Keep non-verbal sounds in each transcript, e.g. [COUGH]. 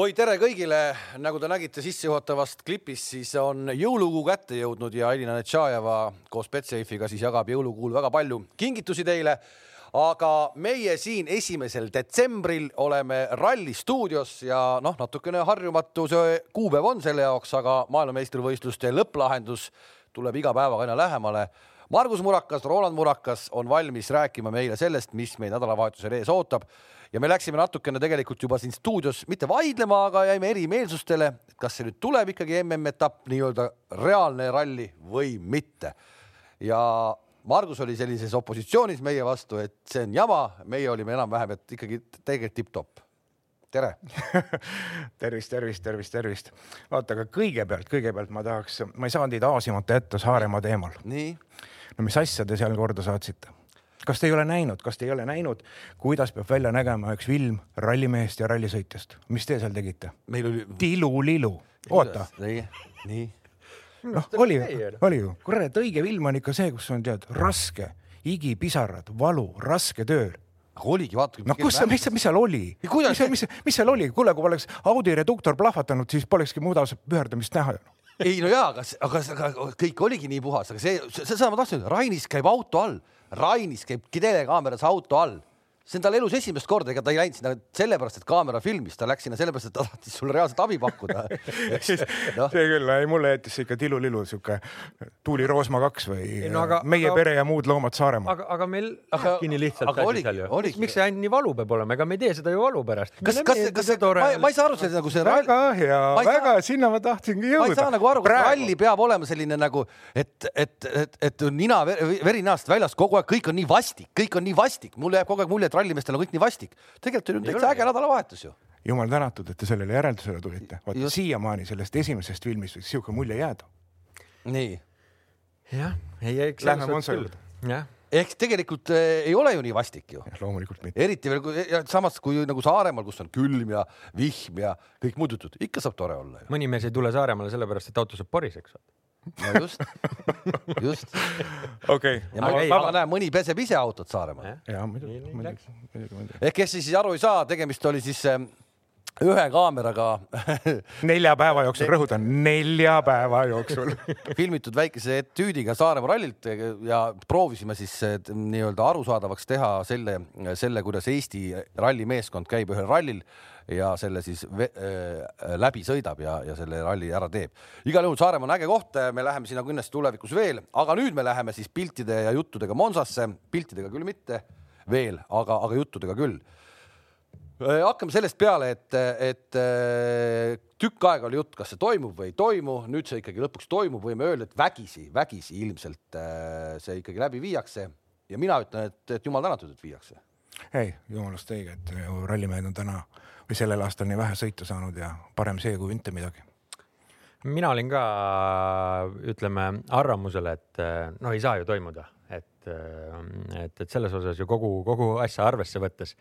oi, tere kõigile, nagu te nägite sissejuhatavast klipist, siis on jõulukuu kätte jõudnud ja Elina Netšajeva koos Betsafe'iga siis jagab jõulukuul väga palju kingitusi teile. aga meie siin esimesel detsembril oleme Ralli stuudios ja noh, natukene harjumatu see kuupäev on selle jaoks, aga maailmameistrivõistluste lõpplahendus tuleb iga päevaga aina lähemale Margus Murakas, Roland Murakas on valmis rääkima meile sellest, mis meid nädalavahetusel ees ootab ja me läksime natukene tegelikult juba siin stuudios mitte vaidlema, aga jäime erimeelsustele, et kas see nüüd tuleb ikkagi MM-etapp, nii-öelda reaalne ralli või mitte. ja Margus oli sellises opositsioonis meie vastu, et see on jama, meie olime enam-vähem, et ikkagi tegelikult tipp-topp tere [LAUGHS] tervist, tervist, tervist, tervist. vaata, aga kõigepealt, kõigepealt ma tahaks, ma ei saanud teid aasimata jätta Saaremaa teemal. nii no mis asja te seal korda saatsite? kas te ei ole näinud, kas te ei ole näinud, kuidas peab välja nägema üks film rallimehest ja rallisõitjast, mis te seal tegite? meil oli. tilulilu, oota. nii, nii. noh, oli, oli ju, kurat, õige film on ikka see, kus on tead raske, igipisarad, valu, raske töö oligi, vaata. no kus, mis, mis seal oli? mis, mis, mis seal oli, kuule, kui poleks Audi reduktor plahvatanud, siis polekski muudavuse pöördumist näha ei no jaa, aga, aga, aga kõik oligi nii puhas, aga see, seda ma tahtsin öelda, Rainis käib auto all, Rainis käib telekaameras auto all see on tal elus esimest korda, ega ta ei läinud sinna sellepärast, et kaamera filmis, ta läks sinna sellepärast, et ta tahtis sulle reaalselt abi pakkuda [LAUGHS] no.. see küll, ei mulle jättis ikka tilulilu sihuke Tuuli Roosma kaks või no, aga, Meie aga, pere ja muud loomad Saaremaal. aga, aga meil lähebki nii lihtsalt asi seal ju. miks see ainult nii valu peab olema, ega me ei tee seda ju valu pärast. kas, kas, kas see, ma, ma ei saa aru, see nagu see väga hea, väga, sinna ma tahtsingi jõuda. ma ei saa nagu aru, kas ralli peab olema selline nagu, et, et, et, et nina veri näost väljas kogu aeg, kõik on nii vastik, kõik on nii vastik, mulle jääb kogu aeg mulje, et rallimeestel on kõik nii vastik. tegelikult oli täitsa äge nädalavahetus ju. jumal tänatud, et te sellele järeldusele tulite. vot siiamaani sellest esimesest filmist võiks sihuke mulje jääda. nii. jah, ei, eks. Lähme Monza juurde. jah ehk tegelikult äh, ei ole ju nii vastik ju. loomulikult mitte. eriti veel, samas kui nagu Saaremaal, kus on külm ja vihm ja kõik muud jutud, ikka saab tore olla. mõni mees ei tule Saaremaale sellepärast, et auto saab poriseks no just, [LAUGHS] just. okei. ja ma, ma, ma näen, mõni peseb ise autot Saaremaal. ja muidugi, muidugi, muidugi. ehk kes siis aru ei saa, tegemist oli siis äh, ühe kaameraga [LAUGHS] nelja päeva jooksul, rõhutan, nelja päeva jooksul [LAUGHS] filmitud väikese etüüdiga Saaremaa rallilt ja proovisime siis nii-öelda arusaadavaks teha selle, selle, kuidas Eesti rallimeeskond käib ühel rallil ja selle siis äh, läbi sõidab ja, ja selle ralli ära teeb. igal juhul Saaremaa on äge koht, me läheme sinna kindlasti tulevikus veel, aga nüüd me läheme siis piltide ja juttudega Monsasse, piltidega küll mitte veel, aga, aga juttudega küll äh, hakkame sellest peale, et, et äh, tükk aega oli jutt, kas see toimub või ei toimu, nüüd see ikkagi lõpuks toimub, võime öelda, et vägisi, vägisi ilmselt see ikkagi läbi viiakse ja mina ütlen, et, et jumal tänatud, et viiakse. ei, jumalast õige, et rallimehed on täna või sellel aastal nii vähe sõita saanud ja parem see kui mitte midagi? mina olin ka, ütleme arvamusel, et no ei saa ju toimuda, et, et, et selles osas ju kogu, kogu asja arvesse võttes.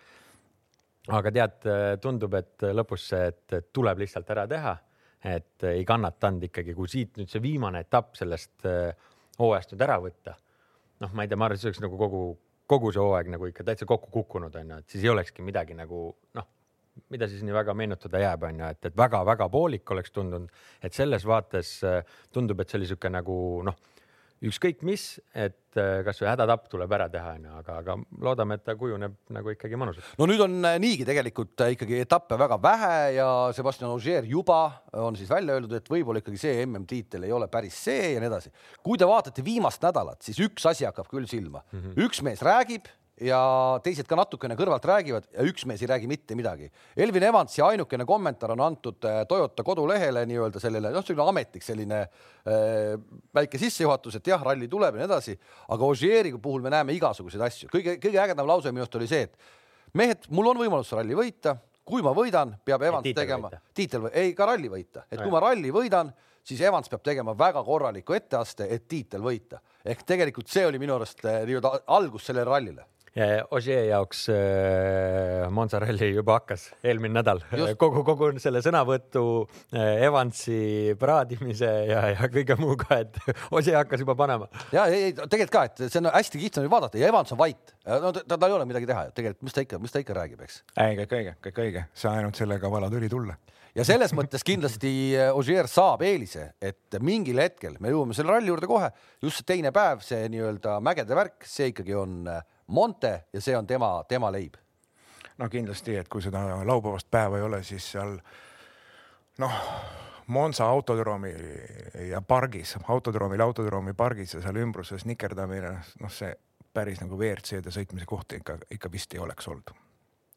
aga tead, tundub, et lõpus see, et tuleb lihtsalt ära teha, et ei kannatanud ikkagi, kui siit nüüd see viimane etapp sellest hooajast nüüd ära võtta. noh, ma ei tea, ma arvan, et see oleks nagu kogu, kogu see hooaeg nagu ikka täitsa kokku kukkunud onju, et siis ei olekski midagi nagu noh mida siis nii väga meenutada jääb, on ju, et, et väga-väga poolik oleks tundunud, et selles vaates äh, tundub, et see oli niisugune nagu noh, ükskõik mis, et äh, kasvõi hädatapp tuleb ära teha, onju, aga, aga loodame, et ta kujuneb nagu ikkagi mõnusaks. no nüüd on äh, niigi tegelikult ikkagi etappe väga vähe ja Sebastian Ogier juba on siis välja öeldud, et võib-olla ikkagi see MM-tiitel ei ole päris see ja nii edasi. kui te vaatate viimast nädalat, siis üks asi hakkab küll silma mm, -hmm. üks mees räägib ja teised ka natukene kõrvalt räägivad ja üks mees ei räägi mitte midagi. Elvin Evansi ainukene kommentaar on antud äh, Toyota kodulehele nii-öelda sellele, noh, selline ametlik selline äh, väike sissejuhatus, et jah, ralli tuleb ja nii edasi, aga Ogieri puhul me näeme igasuguseid asju. kõige, kõige ägedam lause minu arust oli see, et mehed, mul on võimalus ralli võita, kui ma võidan, peab Evans tegema, tiitel, ei ka ralli võita, et kui ma ralli võidan, siis Evans peab tegema väga korraliku etteaste, et tiitel võita. ehk tegelikult see oli minu arust äh, nii-öelda algus sellele rallile Ogier jaoks äh, Monza ralli juba hakkas eelmine nädal Just. kogu, kogu selle sõnavõtu äh,, Evansi praadimise ja, ja kõige muuga, et [LAUGHS] Ogier hakkas juba panema. ja ei, ei tegelikult ka, et see on hästi kihvt on ju vaadata ja Evans on vait. no ta- tal ei ole midagi teha ju tegelikult, mis ta ikka, mis ta ikka räägib, eks. ei, kõik õige, kõik õige, sa ainult sellega vala tuli tulla. ja selles mõttes kindlasti äh, Ogier saab eelise, et mingil hetkel me jõuame selle ralli juurde kohe, just see teine päev, see nii-öelda mägede värk, see ikkagi on äh, Monte ja see on tema, tema leib. no kindlasti, et kui seda laupäevast päeva ei ole, siis seal noh, Monza autodroomi ja pargis, autodroomil autodroomi pargis ja seal ümbruses nikerdamine, noh, see päris nagu WRC-de sõitmise koht ikka, ikka vist ei oleks olnud.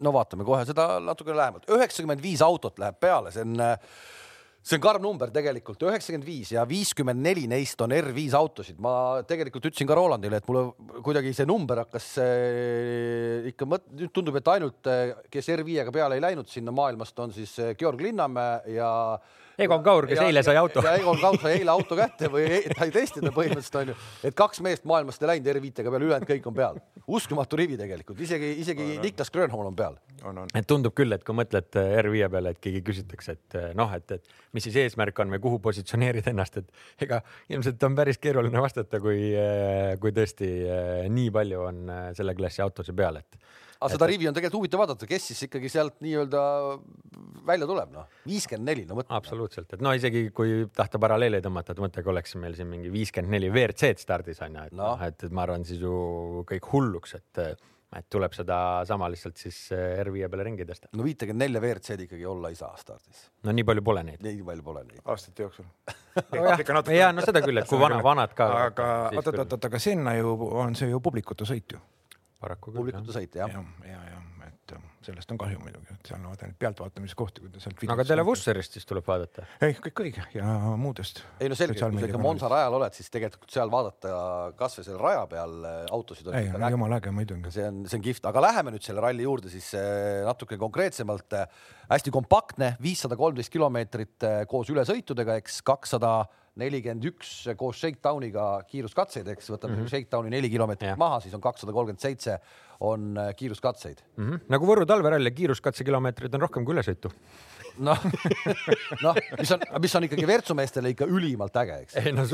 no vaatame kohe seda natuke lähemalt, üheksakümmend viis autot läheb peale, see on äh, see on karm number tegelikult, üheksakümmend viis ja viiskümmend neli neist on R5 autosid. ma tegelikult ütlesin ka Rolandile, et mulle kuidagi see number hakkas äh, ikka mõt-, nüüd tundub, et ainult, äh, kes R5-ga peale ei läinud sinna maailmast, on siis äh, Georg Linnamäe ja Egon Kaur, kes ja- eile sai auto. Egon Kaur sai eile auto kätte või ei- ta ei testinud põhimõtteliselt onju, et kaks meest maailmast ei läinud R5-ga peale, ülejäänud kõik on peal. uskumatu rivi tegelikult, isegi, isegi Niklas Grönholm on peal. on, on. et tundub küll, et kui mõtled äh, R5 peale, et keegi küsitakse, et noh, et, et mis siis eesmärk on või kuhu positsioneerida ennast, et ega ilmselt on päris keeruline vastata, kui, kui tõesti äh, nii palju on äh, selle klassi autosid peal, et aga seda rivi on tegelikult huvitav vaadata, kes siis ikkagi sealt nii-öelda välja tuleb, noh, viiskümmend neli, no mõtle. absoluutselt, et no isegi kui tahta paralleeli tõmmata, et mõtle, kui oleks meil siin mingi viiskümmend neli WRC-d stardis on ju, et Noh. noh, et, et ma arvan siis ju kõik hulluks, et, et tuleb sedasama lihtsalt siis äh, R5 peale ringi tõsta. no viitekümmet nelja WRC-d ikkagi olla ei saa stardis, no nii palju pole neid. nii palju pole neid. aastate jooksul. [LAUGHS] ja no seda küll, et kui vana, vanad ka. aga oot-oot-oot, aga sinna ju on see ju publikute sõit ju. paraku küll publikute sõit jah ja, ja, ja, et sellest on kahju muidugi, et seal on vaata neid pealtvaatamise kohti, kui ta sealt. no aga Televusserist siis tuleb vaadata. ei, kõik õige ja muudest. ei no selge, kui sa ikka Monza rajal oled, siis tegelikult seal vaadata kasvõi selle raja peal äh, autosid on ei, ikka äge. jumala äge muidugi. see on, see on kihvt, aga läheme nüüd selle ralli juurde siis äh, natuke konkreetsemalt. hästi kompaktne, viissada kolmteist kilomeetrit äh, koos ülesõitudega, eks kakssada nelikümmend üks koos Shakedowniga kiiruskatseid, eks võtame mm -hmm. Shakedowni neli kilomeetrit maha, siis on kakssada kolmkümmend seitse on äh, kiiruskatseid. Mm -hmm. nagu Võru talveralli kiiruskatsekilomeetreid on rohkem kui ülesõitu. noh, noh, mis on, mis on ikkagi Virtsu meestele ikka ülimalt äge, eks. No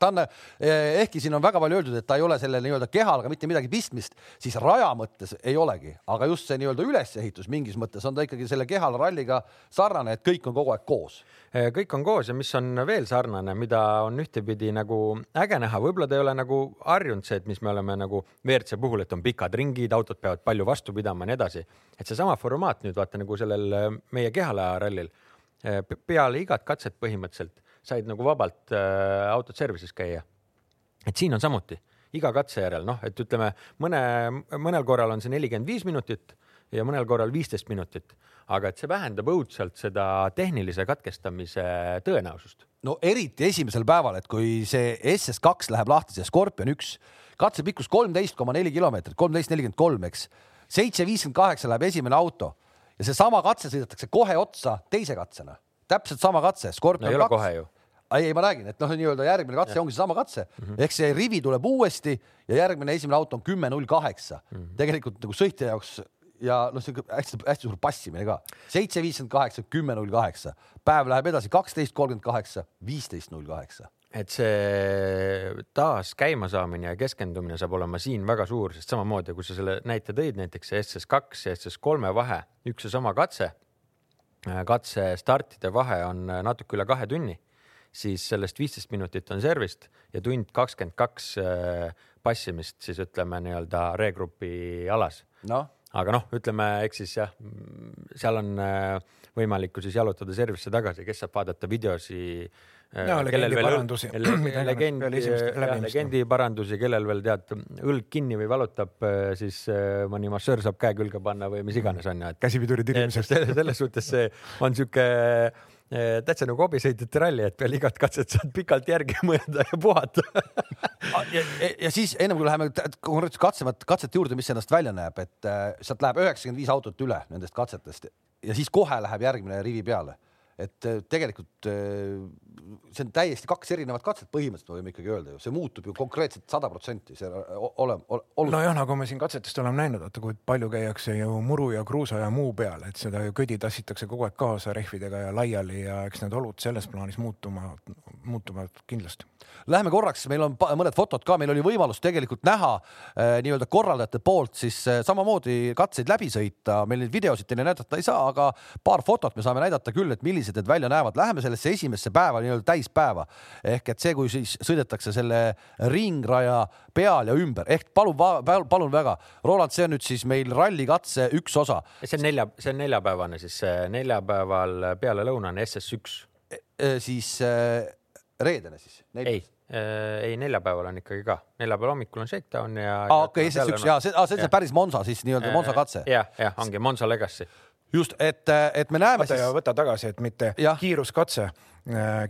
ta on, ehkki siin on väga palju öeldud, et ta ei ole selle nii-öelda kehalaga mitte midagi pistmist, siis raja mõttes ei olegi, aga just see nii-öelda ülesehitus mingis mõttes on ta ikkagi selle kehal ralliga sarnane, et kõik on kogu aeg koos. kõik on koos ja mis on veel sarnane, mida on ühtepidi nagu äge näha, võib-olla ta ei ole nagu harjunud see, et mis me oleme nagu WRC puhul, et on pikad ringid, autod peavad palju vastu pidama ja nii edasi. et seesama formaat nüüd vaata nagu sellel äh, meie kehalaja rallil äh, pe- peale igat katset põhimõtteliselt said nagu vabalt äh, autot service'is käia. et siin on samuti iga katse järel, noh, et ütleme mõne, mõnel korral on see nelikümmend viis minutit ja mõnel korral viisteist minutit, aga et see vähendab õudselt seda tehnilise katkestamise tõenäosust. no eriti esimesel päeval, et kui see SS2 läheb lahti, see Scorpion üks, katsepikkus kolmteist koma neli kilomeetrit, kolmteist nelikümmend kolm, eks. seitse viiskümmend kaheksa läheb esimene auto ja seesama katse sõidetakse kohe otsa teise katsena, täpselt sama katse, Scorpion no kaks. ei, ei ma räägin, et noh, nii-öelda järgmine katse ongi seesama katse. Mm -hmm. ehk see rivi tuleb uuesti ja järgmine esimene auto on kümme null kaheksa. tegelikult nagu sõitja jaoks ja noh, see hästi-hästi suur passimine ka, seitse viiskümmend kaheksa, kümme null kaheksa, päev läheb edasi kaksteist kolmkümmend kaheksa, viisteist null kaheksa. Et see taas käimasaamine ja keskendumine saab olema siin väga suur, sest samamoodi, kui sa selle näite tõid, näiteks see SS2 ja SS3 vahe, üks ja sama katse, katse startide vahe on natuke üle kahe tunni, siis sellest viisteist minutit on servist ja tund kakskümmend kaks äh, passimist siis ütleme nii-öelda regrupi alas. Noh, aga noh, ütleme, eks siis jah, seal on äh, võimalik ju siis jalutada servisse tagasi, kes saab vaadata videosi. Jaa, legendi parandusi. Legendi läbimist. legendi parandusi, kellel veel tead õlg kinni või valutab, siis äh, mõni massöör saab käe külge panna või mis iganes on ju, et käsipiduri et tirimisest. selles, suhtes see on sihuke eh, täitsa nagu hobisõitjate ralli, et peale igat katset saad pikalt järgi [LAUGHS] mõelda ja puhata. ja, ja, ja siis ennem kui läheme konkreetselt katsemat, katsete juurde, mis ennast välja näeb, et äh, sealt läheb üheksakümmend viis autot üle nendest katsetest ja siis kohe läheb järgmine rivi peale. et äh, tegelikult äh, see on täiesti kaks erinevat katset, põhimõtteliselt me võime ikkagi öelda ju, see muutub ju konkreetselt sada protsenti, see ole, ole. nojah, nagu me siin katsetest oleme näinud, vaata kui palju käiakse ju muru ja kruusa ja muu peal, et seda ju ködi tassitakse kogu aeg kaasa rehvidega ja laiali ja eks need olud selles plaanis muutuma, muutuvad kindlasti. Läheme korraks, meil on mõned fotod ka, meil oli võimalus tegelikult näha äh, nii-öelda korraldajate poolt siis äh, samamoodi katseid läbi sõita, meil neid videosid teile näidata ei saa, aga paar fotot me saame näidata küll, et millised need välja näevad. Läheme sellesse esimesse päeva nii-öelda täispäeva ehk et see, kui siis sõidetakse selle ringraja peal ja ümber ehk palun, palun väga, Roland, see on nüüd siis meil rallikatse üks osa. see on nelja, see on neljapäevane siis neljapäeval pealelõunane SS üks e,. E, siis äh, reedene siis? ei äh, ei, neljapäeval on ikkagi ka, neljapäeva hommikul on shakedown ja. aa, okei, SS1 ja see, see on päris Monza siis nii-öelda Monza katse. jah, jah, ongi Monza Legacy just, et, et me näeme Vaata siis. võta tagasi, et mitte ja. kiiruskatse Äh,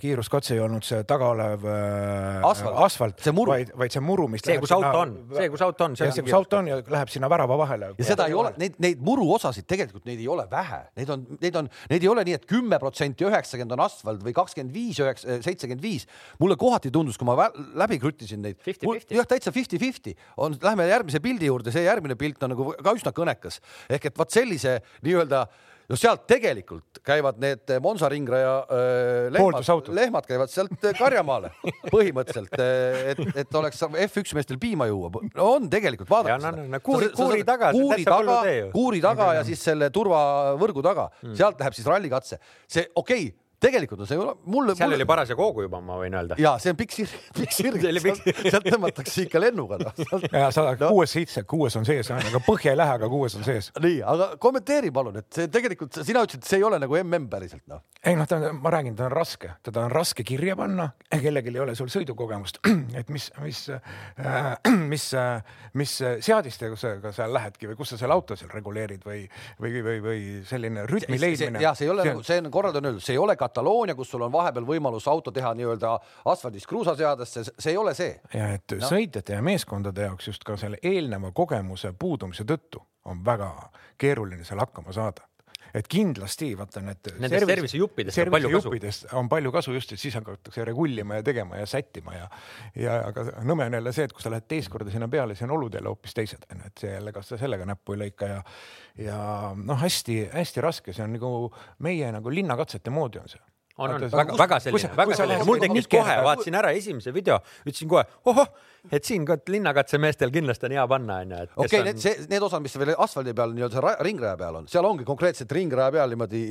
kiiruskatse ei olnud see taga olev äh, asfalt, asfalt, vaid, vaid see muru, mis see, kus auto on, see, kus auto on, see, see, kus auto on ja läheb sinna värava vahele. ja seda ei ole, neid, neid muruosasid tegelikult neid ei ole vähe, neid on, neid on, neid ei ole nii, et kümme protsenti üheksakümmend on asfalt või kakskümmend viis, üheksa, seitsekümmend viis. mulle kohati tundus, kui ma läbi kruttisin neid, jah, täitsa fifty-fifty. On, lähme järgmise pildi juurde, see järgmine pilt on nagu ka üsna kõnekas. Ehk et vot sellise nii-öelda no sealt tegelikult käivad need Monza ringraja äh, lehmad, lehmad käivad sealt äh, Karjamaale [LAUGHS] põhimõtteliselt, et, et oleks F1 meestel piima juua no,. on tegelikult vaadata no, no, no, kuuri, kuuri taga, kuuri taga, kuuri taga ja siis selle turvavõrgu taga mm., sealt läheb siis rallikatse. see okei okay, tegelikult on see mulle. seal mulle... oli parasjagu hoogu juba, ma võin öelda. ja see on pikk sirg, [LAUGHS] pikk sirg sealt tõmmatakse ikka lennuga [LAUGHS] no.. ja sa no. kuues seitse, kuues on sees, aga põhja ei lähe, aga kuues on sees. nii, aga kommenteeri palun, et see tegelikult, sina ütlesid, et see ei ole nagu mm päriselt noh. ei noh, ta on, ma räägin, ta on raske, teda on raske kirja panna, kellelgi ei ole sul sõidukogemust, [CLEARS THROAT] et mis, mis äh,, [CLEARS THROAT] mis äh,, mis seadistega sa seal lähedki või kus sa selle auto seal reguleerid või, või, või, või selline rütmi leidmine. jah, see ei ole see, nagu, see on korraldatud öeldud, see ei ole Kataloonia, kus sul on vahepeal võimalus auto teha nii-öelda asfaldist kruusaseadesse, see ei ole see. ja et no. sõitjate ja meeskondade jaoks just ka selle eelneva kogemuse puudumise tõttu on väga keeruline seal hakkama saada et kindlasti vaata need. Nendest tervisejuppidest on palju kasu. on palju kasu just, et siis hakatakse regullima ja tegema ja sättima ja, ja aga nõme on jälle see, et kui sa lähed teist korda sinna peale, siis on olud jälle hoopis teised, onju, et see jälle, kas sa sellega näppu ei lõika ja, ja noh, hästi-hästi raske, see on nagu meie nagu linnakatsete moodi on see on, on väga, väga selline, väga selline, mul tekkis kohe, vaatasin ära esimese video, ütlesin kohe, ohoh, et siin linnakatsemeestel kindlasti on hea panna, onju. okei okay, on..., need, see, need osad, mis veel asfaldi peal nii-öelda ringraja peal on, seal ongi konkreetselt ringraja peal niimoodi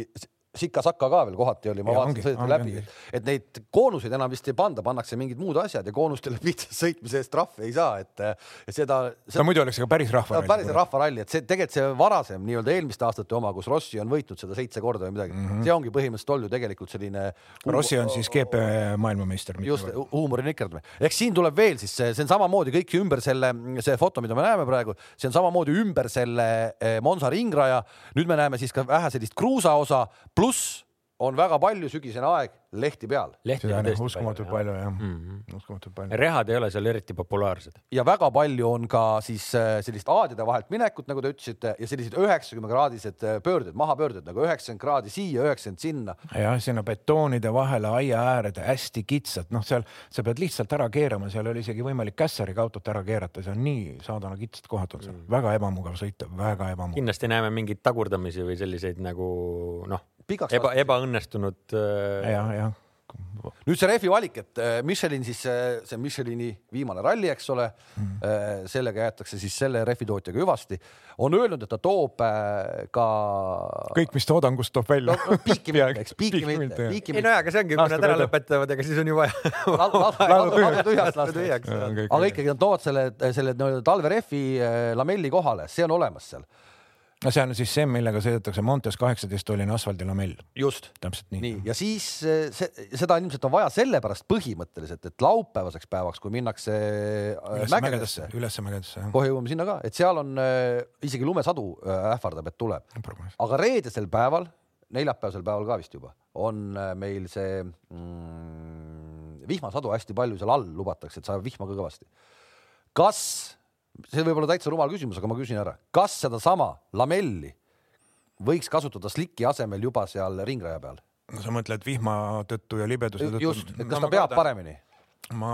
sikka-sakka ka veel kohati oli, ma vaatasin, sõideti läbi, et neid koonuseid enam vist ei panda, pannakse mingid muud asjad ja koonustele [LAUGHS] lihtsalt sõitmise eest trahvi ei saa, et, et seda, seda. no muidu oleks see ka päris rahvaralli. päris rahvaralli, et see tegelikult see varasem nii-öelda eelmiste aastate oma, kus Rossi on võitnud seda seitse korda või midagi mm, -hmm. see ongi põhimõtteliselt olnud ju tegelikult selline. Rossi on siis GP maailmameister. just, huumorinikerdamine, ehk siin tuleb veel siis see, see on samamoodi kõik ümber selle, see foto, mida me näeme praegu, see on samamoodi ümber selle eh, Monza ringraja. nüüd me näeme siis ka vähe sellist kruusaosa pluss on väga palju sügisene aeg lehti peal. uskumatult palju jah mm -hmm., uskumatult palju. rehad ei ole seal eriti populaarsed. ja väga palju on ka siis äh, sellist aadide vahelt minekut, nagu te ütlesite, ja sellised üheksakümne kraadised äh, pöörded, mahapöörded nagu üheksakümmend kraadi siia, üheksakümmend sinna. jah, sinna betoonide vahele, aia äärde hästi kitsad, noh, seal sa pead lihtsalt ära keerama, seal oli isegi võimalik kässariga autot ära keerata, see on nii saadana kitsad kohad on seal mm., väga ebamugav sõita, väga ebamugav. kindlasti näeme mingeid tagurdamisi või selliseid nagu noh, eba, ebaõnnestunud äh.... ja, jah nüüd see rehvi valik, et äh, Michelin siis äh, see Michelini viimane ralli, eks ole mm., sellega jäetakse siis selle rehvitootjaga hüvasti, on öelnud, et ta toob ka. kõik, mis toodangust toob välja no,. piiki mitte, eks piiki mitte, ei no jaa, aga see ongi, kui nad ära lõpetavad, ega siis on ju vaja. ladu [LAUGHS] tühjaks lasta. aga ikkagi nad toovad selle, selle nii-öelda talverehvi lamelli kohale, see on olemas seal no see on siis see, millega sõidetakse Montes kaheksateisttolline asfaldilamell. just. täpselt nii, nii.. ja siis eh, see, seda ilmselt on vaja sellepärast põhimõtteliselt, et laupäevaseks päevaks, kui minnakse eh, üles mägedesse, üles mägedesse, kohe jõuame sinna ka, et seal on äh, isegi lumesadu äh, ähvardab, et tuleb. aga reedesel päeval, neljapäevasel päeval ka vist juba, on meil see mm, vihmasadu hästi palju seal all lubatakse, et sajab vihma ka kõvasti. kas see võib olla täitsa rumal küsimus, aga ma küsin ära, kas sedasama lamelli võiks kasutada sliki asemel juba seal ringraja peal? sa mõtled vihma tõttu ja libeduse tõttu? just, et kas ta peab paremini? ma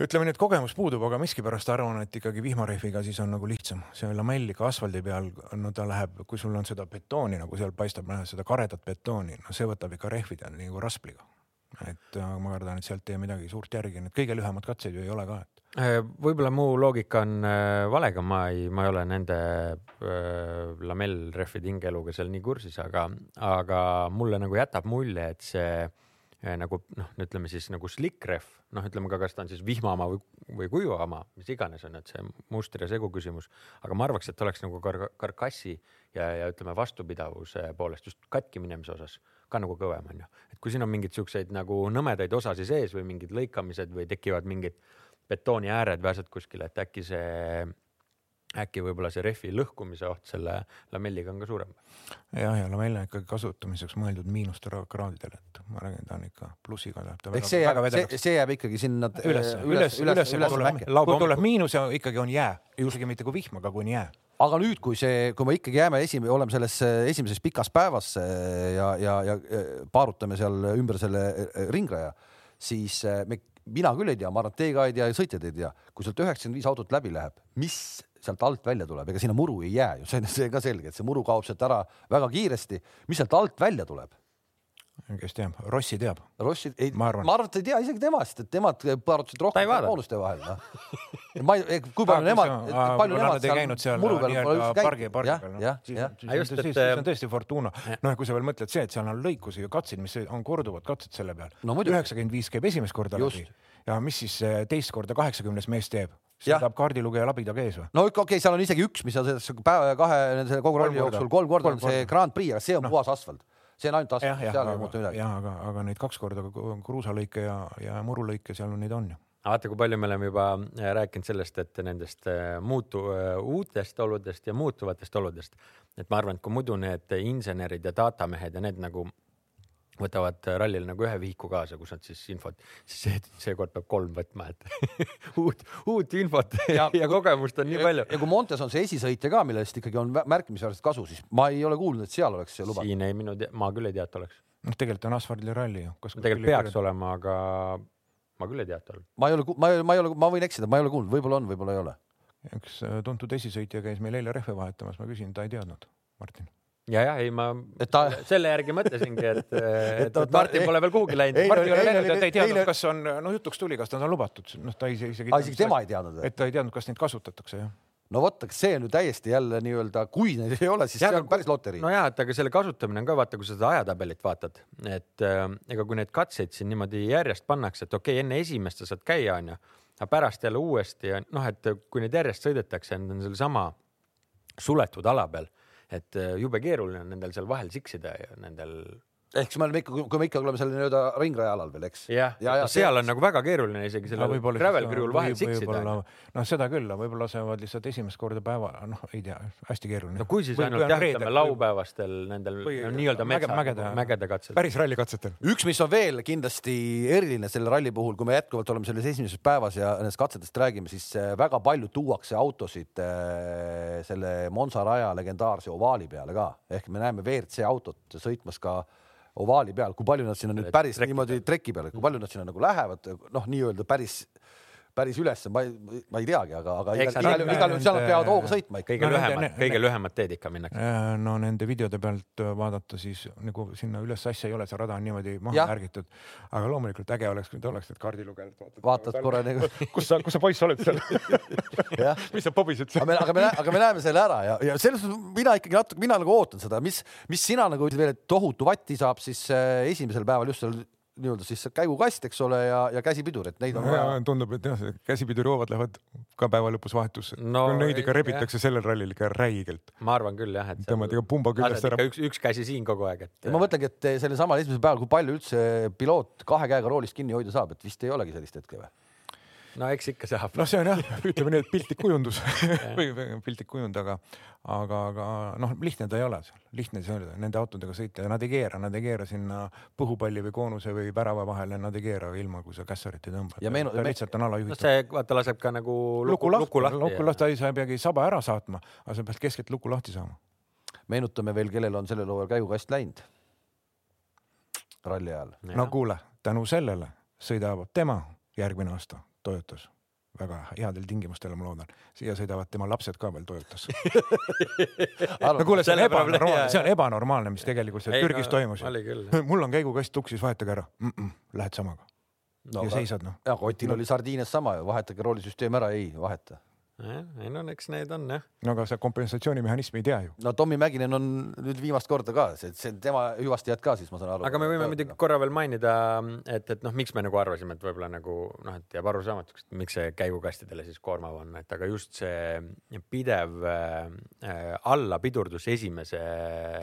ütleme nii, et kogemus puudub, aga miskipärast arvan, et ikkagi vihmarehviga siis on nagu lihtsam, see lamell ikka asfaldi peal, no ta läheb, kui sul on seda betooni nagu seal paistab, seda karedat betooni, no see võtab ikka rehvida nagu raspliga. Et äh, ma kardan, et sealt ei jää midagi suurt järgi, need kõige lühemad katsed ju ei ole ka, et. Äh, võib-olla mu loogika on äh, vale, aga ma ei, ma ei ole nende äh, lamellrehvide hingeeluga seal nii kursis, aga, aga mulle nagu jätab mulje, et see äh, nagu noh, ütleme siis nagu slick rehv. Noh, ütleme ka, kas ta on siis vihmamaa või, või kuivamaa, mis iganes on, et see muster ja segu küsimus, aga ma arvaks, et oleks nagu kar karkassi ja, ja ütleme vastupidavuse poolest just katki minemise osas ka nagu kõvem on ju, et kui siin on mingeid siukseid nagu nõmedaid osasi sees või mingid lõikamised või tekivad mingid betooni ääred või asjad kuskil, et äkki see äkki võib-olla see rehvi lõhkumise oht selle lamelliga on ka suurem. jah, ja lamell on ikkagi kasutamiseks mõeldud miinuste kraadidel, et ma räägin, ta on ikka plussiga läheb ta. eks see jääb, see, see jääb ikkagi sinna üles, üles, üles, üles, kui tuleb miinus ja ikkagi on jää, isegi mitte kui vihm, aga kui on jää aga nüüd, kui see, kui me ikkagi jääme esimene, oleme selles esimeses pikas päevas ja, ja, ja paarutame seal ümber selle ringraja, siis me, mina küll ei tea, ma arvan, et teie ka ei tea ja sõitjad ei tea, kui sealt üheksakümmend viis autot läbi läheb, mis sealt alt välja tuleb, ega sinna muru ei jää ju, see on, see ka selge, et see muru kaob sealt ära väga kiiresti. mis sealt alt välja tuleb? Kes teab, Rossi teab. Rossi, ei, ma arvan, et ei tea isegi temast, et nemad paarutasid rohkem moonuste vahel no.. ma ei, kui palju nemad, palju nemad seal käinud seal muru peal nii-öelda pargi, pargi peal, noh. siis on tõesti Fortuna. noh, kui sa veel mõtled see, et seal on lõikusi ja katseid, mis on korduvad katsed selle peal no,. üheksakümmend viis käib esimest korda läbi ja mis siis teist korda kaheksakümnes mees teeb? sõidab kaardilugeja labidaga ees või? no okei okay,, seal on isegi üks, mis on päeva ja kahe selle kogu ralli jooksul kolm korda on see Grand Prix, aga see on no. puhas asfalt. See on ainult asfalt, seal ei muutu midagi. jah, aga, aga neid kaks korda kruusalõike ja, ja murulõike seal on neid on ju. Vaata, kui palju me oleme juba äh, rääkinud sellest, et nendest äh, muutu-, äh, uutest oludest ja muutuvatest oludest, et ma arvan, et kui muidu need insenerid ja datamehed ja need nagu võtavad rallil nagu ühe vihiku kaasa, kus nad siis infot, siis see, seekord peab kolm võtma, et [LAUGHS] uut, uut infot [LAUGHS] ja, ja kogemust on nii palju. ja kui Montes on see esisõitja ka, millest ikkagi on märkimisväärselt kasu, siis ma ei ole kuulnud, et seal oleks see lubatud. siin ei, minu, ma küll ei tea, et oleks. noh, tegelikult on asfaldiralli ju. tegelikult peaks olema, aga ma küll ei tea, et on. ma ei ole, ma ei, ma ei ole, ma võin eksida, ma ei ole kuulnud, võib-olla on, võib-olla ei ole. üks äh, tuntud esisõitja käis meil eile rehve vahetamas, ma küsin, ta ei teadnud, Martin ja, ja ei, ma ta... selle järgi mõtlesingi, et, [LAUGHS] et, et, et Martin pole veel kuhugi läinud. Martin ei ole läinud, et ta ei teadnud, kas on, no jutuks tuli, kas ta on lubatud, noh, ta isegi. isegi tema ei teadnud. et ta ei teadnud, kas neid kasutatakse, jah no vot, aga see on ju täiesti jälle nii-öelda, kui neid ei ole, siis ja, see on päris loterii. no ja, et aga selle kasutamine on ka vaata, kui sa seda ajatabelit vaatad, et äh, ega kui neid katseid siin niimoodi järjest pannakse, et okei okay,, enne esimest sa saad käia, onju, aga pärast jälle uuesti ja noh, et kui neid järjest sõidetakse, on sellesama suletud ala peal et äh, jube keeruline on nendel seal vahel siksida ja nendel ehk siis me oleme ikka, kui me ikka oleme seal nii-öelda ringraja alal veel, eks. jah ja, ja, no, seal on nagu väga keeruline isegi sellel no, gravel crew'l vahel siksida. noh, seda küll, võib-olla lasevad lihtsalt esimest korda päeva, noh, ei tea, hästi keeruline. no kui siis või, ainult jah, ütleme laupäevastel nendel nii-öelda mägede, mägede katsetel. päris rallikatsetel. üks, mis on veel kindlasti eriline selle ralli puhul, kui me jätkuvalt oleme selles esimeses päevas ja nendest katsetest räägime, siis äh, väga palju tuuakse autosid äh, selle Monza raja legendaarse ovaali peale ka, ehk me näeme WRC autot sõitmas ka ovaali peal, kui palju nad sinna nüüd päris treki niimoodi treki peale, kui palju nad sinna nagu lähevad, noh, nii-öelda päris päris ülesse, ma ei, ma ei teagi, aga, aga igal, igal, igal juhul seal nad peavad hooga sõitma ikka. kõige lühemad, kõige lühemad teed ikka minnakse. no nende videode pealt vaadata, siis nagu sinna üles asja ei ole, see rada on niimoodi maha märgitud. aga loomulikult äge oleks, kui ta oleks need kaardilugejad. vaatad korra nagu. [LAUGHS] kus sa, kus sa poiss oled seal [LAUGHS] mis sa pobised seal? aga me, aga me näeme selle ära ja, ja selles suhtes mina ikkagi natuke, mina nagu ootan seda, mis, mis sina nagu ütled veel, et tohutu vatti saab siis äh, esimesel päeval just seal nii-öelda siis käigukast, eks ole, ja, ja käsipidur, et neid on vaja. tundub, et jah, käsipidurihoovad lähevad ka päeva lõpus vahetusse no,. Neid ikka rebitakse jah. sellel rallil ikka räigelt. ma arvan küll jah, et. tõmbad ikka pumba küljest ära. üks, üks käsi siin kogu aeg, et. ma mõtlengi, et sellel samal esimesel päeval, kui palju üldse piloot kahe käega roolist kinni hoida saab, et vist ei olegi sellist hetke või? No eks ikka saab. noh, see on jah, ütleme nii, et piltlik kujundus või piltlik kujund, aga, aga, aga noh, lihtne ta ei ole seal, lihtne see on nende autodega sõita ja nad ei keera, nad ei keera sinna põhupalli või koonuse või värava vahele, nad ei keera ilma, kui sa kässarit ei tõmba. ja meenu-. ta lihtsalt on alajuhitav. no see, vaata, laseb ka nagu luku, luku lahti. luku lahti, sa ei peagi saba ära saatma, aga sa pead keskelt luku lahti saama. meenutame veel, kellel on sellel hooajal käigukast läinud ralli ajal. no kuule, tänu sellele sõidab tema järgmine aasta Toyotas väga headel tingimustel, ma loodan. siia sõidavad tema lapsed ka veel Toyotas. [LAUGHS] no kuule, see on ebanormaalne, see on ebanormaalne, mis tegelikult seal Türgis no, toimus. mul on käigukast tuksis, vahetage ära mm. -mm, Lähed samaga no, ja seisad noh. ja Kotil oli sardiines sama ju, vahetage roolisüsteem ära, ei vaheta. Ei no eks need on jah. no aga sa kompensatsioonimehhanismi ei tea ju. no Tommy Mäkinen on nüüd viimast korda ka, see, see tema hüvastijad ka siis ma saan aru. aga me võime muidugi korra veel mainida, et, et noh, miks me nagu arvasime, et võib-olla nagu noh, et jääb arusaamatuks, et miks see käigukastidele siis koormav on, et aga just see pidev äh, äh, allapidurdus esimese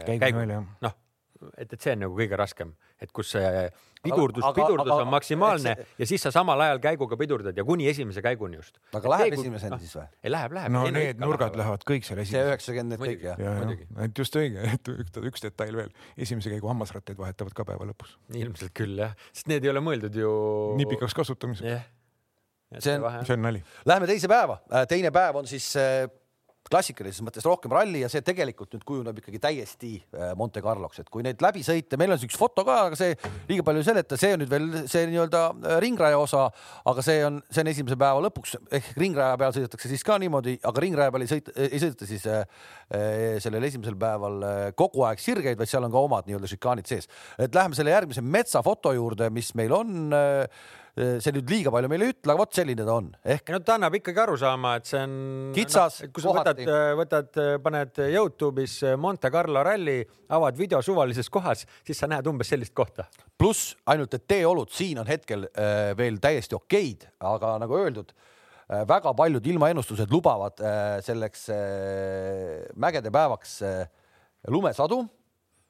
Käigu käigu noh, et, et see on nagu kõige raskem, et kus see pidurdus, pidurdus aga- on maksimaalne see- ja siis sa samal ajal käiguga pidurdad ja kuni esimese käiguni just. aga läheb esimeseni siis või? ei läheb, läheb. no need nurgad lähevad kõik seal see esimeseks. üheksakümmend need kõik Muidugi. jah? ja, ja muidugi., et just õige, [LAUGHS] et üks, üks detail veel, esimese käigu hammasrattaid vahetavad ka päeva lõpus. ilmselt küll jah, sest need ei ole mõeldud ju. nii pikaks kasutamiseks, jah. See on- see on nali. Läheme teise päeva, teine päev on siis äh, klassikalises mõttes rohkem ralli ja see tegelikult nüüd kujuneb ikkagi täiesti äh, Monte Carloks, et kui neid läbi sõita, meil on üks foto ka, aga see liiga palju ei seleta, see on nüüd veel see nii-öelda äh, ringraja osa, aga see on, see on esimese päeva lõpuks ehk ringraja peal sõidetakse siis ka niimoodi, aga ringraja peal ei sõita, ei sõideta siis äh, äh, sellel esimesel päeval äh, kogu aeg sirgeid, vaid seal on ka omad nii-öelda šikaanid sees. et läheme selle järgmise metsafoto juurde, mis meil on äh, see nüüd liiga palju meile ei ütle, aga vot selline ta on, ehk no ta annab ikkagi aru saama, et see on Kitsas, no,. kui sa võtad kohati., võtad, paned Youtube'is Monte Carlo ralli, avad video suvalises kohas, siis sa näed umbes sellist kohta. pluss ainult, et teeolud siin on hetkel äh, veel täiesti okeid, aga nagu öeldud äh,, väga paljud ilmaennustused lubavad äh, selleks äh, mägede päevaks äh, lumesadu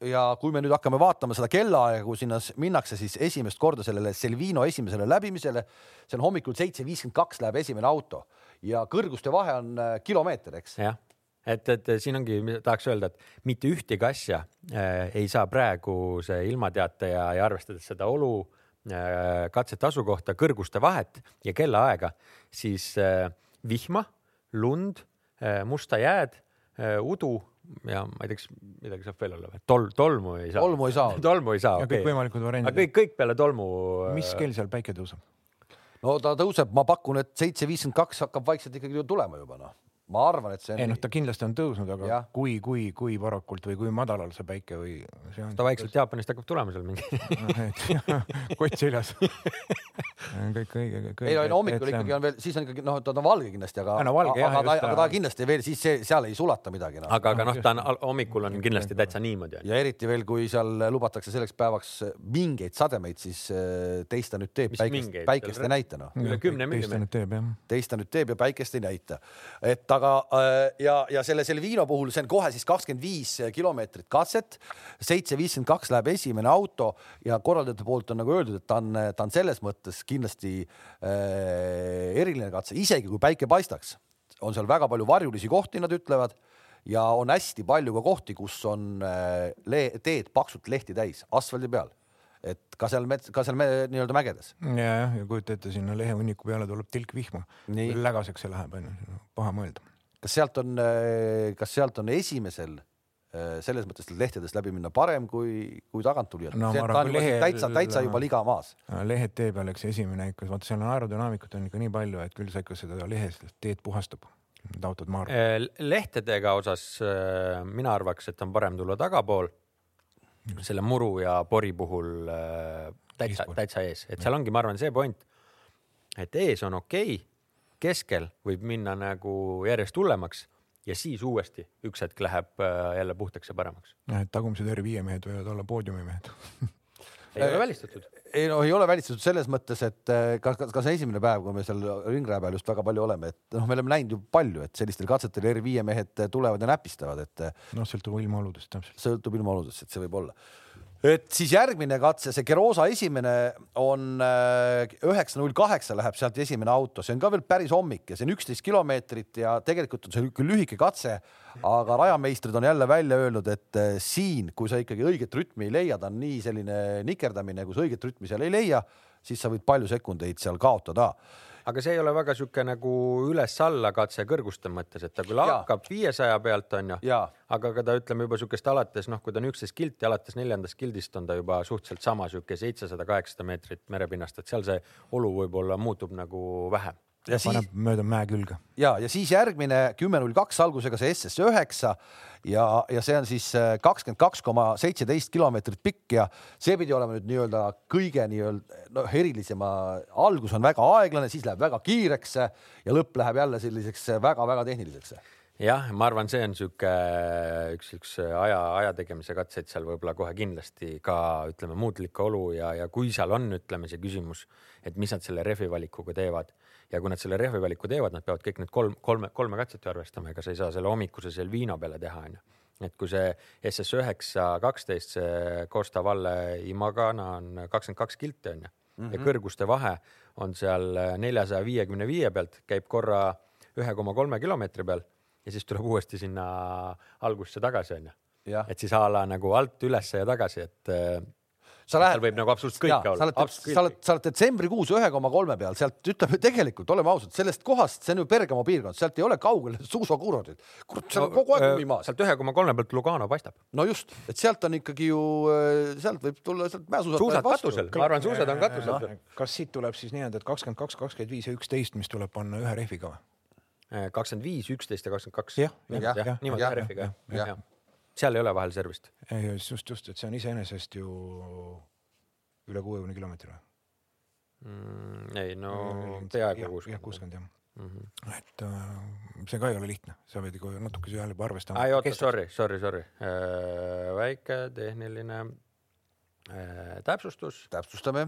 ja kui me nüüd hakkame vaatama seda kellaaega, kui sinna minnakse, siis esimest korda sellele Selvino esimesele läbimisele, see on hommikul seitse viiskümmend kaks läheb esimene auto ja kõrguste vahe on äh, kilomeeter, eks. jah, et, et siin ongi, tahaks öelda, et mitte ühtegi asja äh, ei saa praegu see ilmateataja ja arvestades seda olu äh,, katsete asukohta, kõrguste vahet ja kellaaega, siis äh, vihma, lund äh,, musta jääd äh,, udu ja ma ei tea, kas midagi saab veel olla või? tol-, tolmu ei saa. Tolmu ei saa. tolmu ei saa, [LAUGHS] ja okei. kõikvõimalikud aga variandid. kõik, kõik peale tolmu. mis kell seal päike tõuseb? no ta tõuseb, ma pakun, et seitse viiskümmend kaks hakkab vaikselt ikkagi ju tulema juba noh. Ma arvan, et see on. ei noh, ta kindlasti on tõusnud, aga Jah. kui, kui, kui varakult või kui madalal see päike või see on. ta vaikselt Jaapanist hakkab tulema seal mingi. [LAUGHS] kott seljas. [LAUGHS] kõik õige, kõik ei no, ei no hommikul ikkagi on veel, siis on ikkagi noh, ta on valge kindlasti, aga no valge jah, aga, aga, aga ta kindlasti veel siis see, seal ei sulata midagi noh.. aga, aga noh, ta on hommikul on kindlasti täitsa niimoodi ja eriti veel, kui seal lubatakse selleks päevaks mingeid sademeid, siis äh, teist ta nüüd teeb, päikest päikest ei näita noh. üle kümne millimeetri. teist ta nüüd teeb ja päikest ei näita. et aga äh, ja, ja selle Selvino puhul see on kohe siis kakskümmend viis kilomeetrit katset, seitse viiskümmend kaks läheb esimene auto ja korraldajate poolt on nagu öeldud, et ta on, ta on selles mõttes kindlasti äh, eriline katse, isegi kui päike paistaks, on seal väga palju varjulisi kohti, nad ütlevad ja on hästi palju ka kohti, kus on äh, teed paksult lehti täis asfaldi peal, et ka seal mets, ka seal nii-öelda mägedes. ja, jah, ja kujuta ette, sinna lehehunniku peale tuleb tilk vihma. Lägaseks see läheb onju, paha mõelda. Kas sealt on, kas sealt on esimesel äh, selles mõttes lehtedest läbi minna parem kui, kui taganttulijal No lehel- täitsa, täitsa juba liga maas. lehed tee peal, eks esimene ikka, vaata seal on aerodünaamikut on ikka nii palju, et küll sa ikka seda lehest teed puhastab. Need autod, ma arvan. Äh, lehtedega osas mina arvaks, et on parem tulla tagapool. selle muru ja pori puhul täitsa, täitsa ees, et seal ongi, ma arvan, see point, et ees on okei okay,, keskel võib minna nagu järjest hullemaks ja siis uuesti üks hetk läheb äh, jälle puhtaks ja paremaks. tagumised R5 mehed võivad olla poodiumimehed. ei ole välistatud. ei no ei ole välistatud selles mõttes, et äh, ka, ka, ka see esimene päev, kui me seal ringraja peal just väga palju oleme, et noh, me oleme näinud ju palju, et sellistel katsetel R5 mehed tulevad ja näpistavad, et noh, sõltub ilmaoludest täpselt. sõltub ilmaoludest, et see võib olla. Et siis järgmine katse, see Gerosa esimene on üheksa null kaheksa läheb sealt esimene auto, see on ka veel päris hommik ja see on üksteist kilomeetrit ja tegelikult on see küll lühike katse, aga rajameistrid on jälle välja öelnud, et eh, siin, kui sa ikkagi õiget rütmi ei leia, ta on nii selline nikerdamine, kui sa õiget rütmi seal ei leia, siis sa võid palju sekundeid seal kaotada aga see ei ole väga sihuke nagu üles-alla katse kõrguste mõttes, et ta küll hakkab viiesaja pealt onju, aga ka ta ütleme juba sihukest alates noh, kui ta on üksteist kilti, alates neljandast kildist on ta juba suhteliselt sama sihuke seitsesada, kaheksasada meetrit merepinnast, et seal see olu võib-olla muutub nagu vähem. Ja siis paneb mööda mäe külge. ja, ja siis järgmine kümme null kaks algusega see SS üheksa ja, ja see on siis äh, kakskümmend kaks koma seitseteist kilomeetrit pikk ja see pidi olema nüüd nii-öelda kõige nii-öelda noh, erilisema, algus on väga aeglane, siis läheb väga kiireks ja lõpp läheb jälle selliseks väga-väga tehniliseks. jah, ma arvan, see on sihuke üks, üks aja, aja tegemise katseid seal võib-olla kohe kindlasti ka ütleme muutlik olu ja, ja kui seal on, ütleme see küsimus, et mis nad selle rehvi valikuga teevad ja kui nad selle rehvi valiku teevad, nad peavad kõik need kolm, kolme, kolme katset ju arvestama, ega sa ei saa selle hommikuse seal viina peale teha, onju. et kui see SS üheksa kaksteist, see Costa Valle Imagana on kakskümmend kaks kilti onju mm -hmm. ja kõrguste vahe on seal neljasaja viiekümne viie pealt, käib korra ühe koma kolme kilomeetri peal ja siis tuleb uuesti sinna algusse tagasi onju. et siis a la nagu alt ülesse ja tagasi, et äh, sa seal lähed, võib nagu absoluutselt kõike sa olla. oled, sa oled, sa oled detsembrikuus ühe koma kolme peal, sealt ütleme tegelikult, oleme ausad, sellest kohast, see on ju Bergamo piirkond, sealt ei ole kaugel [LAUGHS] suusakuurordid. kurat, seal on kogu aeg lumi maas. sealt ühe koma kolme pealt Lugano paistab. no just, et sealt on ikkagi ju, sealt võib tulla sealt mäesuusatajad suusad katusel, ma arvan, suusad on katusel. kas siit tuleb siis nii-öelda, et kakskümmend kaks, kakskümmend viis ja üksteist, mis tuleb panna ühe rehviga või? kakskümmend viis, üksteist ja kakskümmend kaks. Jah, jah, jah, niimoodi rehviga jah, jah jah. ja. Seal ei ole vahel servist. ei, just, just, et see on iseenesest ju üle kuuekümne kilomeetri või? mm,. ei no peaaegu jah, kuuskümmend. kuuskümmend jah mm -hmm. et äh, see ka ei ole lihtne, sa pead ikka natuke seal juba arvestama. ai oota, sorry, sorry, sorry äh,, väike tehniline äh, täpsustus täpsustame.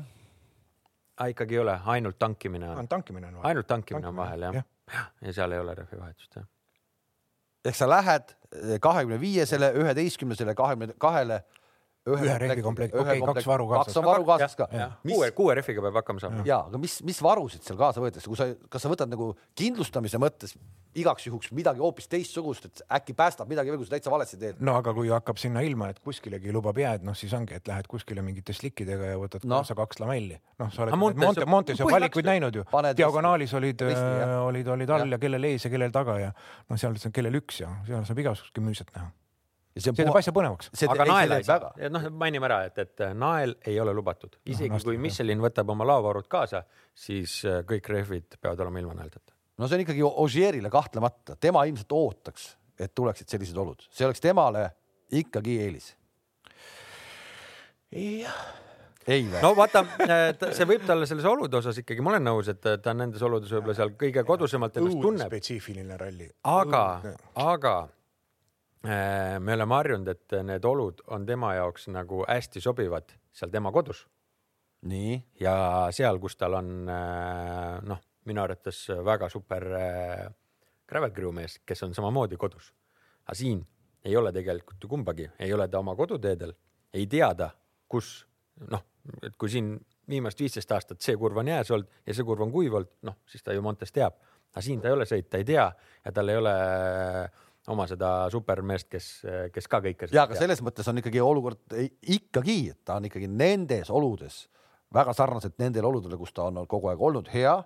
ah,, ikkagi ei ole, ainult tankimine on, tankimine on ainult tankimine on Tankimine, vahel jah ja., ja seal ei ole rehvivahetust jah. Ehk sa lähed kahekümne viiesele, üheteistkümnesele, kahekümne kahele. Ühe rehvikomplekt- okei, kaks varu kaasas. kaks on varu kaasas ka kuue, kuue rehviga peab hakkama saama. ja, aga mis, mis varusid seal kaasa võetakse, kui sa, kas sa võtad nagu kindlustamise mõttes igaks juhuks midagi hoopis teistsugust, et äkki päästab midagi veel, kui sa täitsa valesti teed? no aga kui hakkab sinna ilma, et kuskilegi lubab jääd, noh siis ongi, et lähed kuskile mingite slikkidega ja võtad no. kaasa kaks lamelli. noh, sa oled Aga Montes, Montes- Monte, Montes põhimõtteliselt valikuid näinud ju diagonaalis olid, olid, olid all ja, kellel ees ja kellel taga ja noh, seal on kellel üks ja seal saab igasugust müüset näha. Ja see see teeb asja põnevaks. aga nael ei saa väga., noh mainime ära, et, et nael ei ole lubatud, isegi lastel, kui. Michelin võtab oma laovarud kaasa, siis äh, kõik rehvid peavad olema ilma naeldeta. no see on ikkagi Ogierile kahtlemata, tema ilmselt ootaks, et tuleksid sellised olud, see oleks temale ikkagi eelis. jah, ei või? no vaata, see võib talle selles olude osas ikkagi, ma olen nõus, et ta on nendes oludes võib-olla seal kõige kodusemalt ennast tunneb, spetsiifiline ralli. aga, aga äh, me oleme harjunud, et need olud on tema jaoks nagu hästi sobivad seal tema kodus. Nii, ja seal, kus tal on äh, noh, minu arvates väga super äh, gravel crew mees, kes on samamoodi kodus. aga siin ei ole tegelikult ju kumbagi, ei ole ta oma koduteedel, ei tea ta, kus noh, et kui siin viimast viisteist aastat see kurv on jääs olnud ja see kurv on kuiv olnud, noh siis ta ju Montes teab, aga siin ta ei ole sõita, ei tea ja tal ei ole oma seda supermeest, kes, kes ka kõike ja aga selles mõttes on ikkagi olukord ei- ikkagi, et ta on ikkagi nendes oludes väga sarnaselt nendele oludele, kus ta on kogu aeg olnud hea.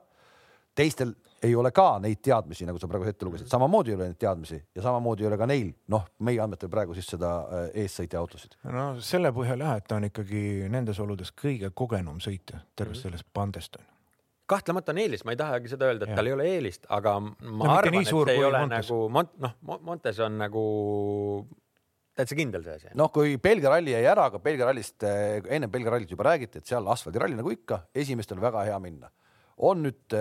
teistel ei ole ka neid teadmisi, nagu sa praegu ette lugesid, samamoodi ei ole neid teadmisi ja samamoodi ei ole ka neil, noh, meie andmetel praegu siis seda äh, eessõitja autosid. no selle põhjal jah, et ta on ikkagi nendes oludes kõige kogenum sõitja tervest Mhm. sellest bandest on. Kahtlemata on eelis, ma ei tahagi seda öelda, et Jah. tal ei ole eelist, aga ma mitte arvan, nii et suur see ei ole Montes. nagu Mont-, noh, Montes on nagu täitsa kindel see asi. noh, kui Belgia ralli jäi ära, aga Belgia rallist, enne Belgia rallit juba räägiti, et seal asfaldiralli nagu ikka, esimestel väga hea minna. on nüüd,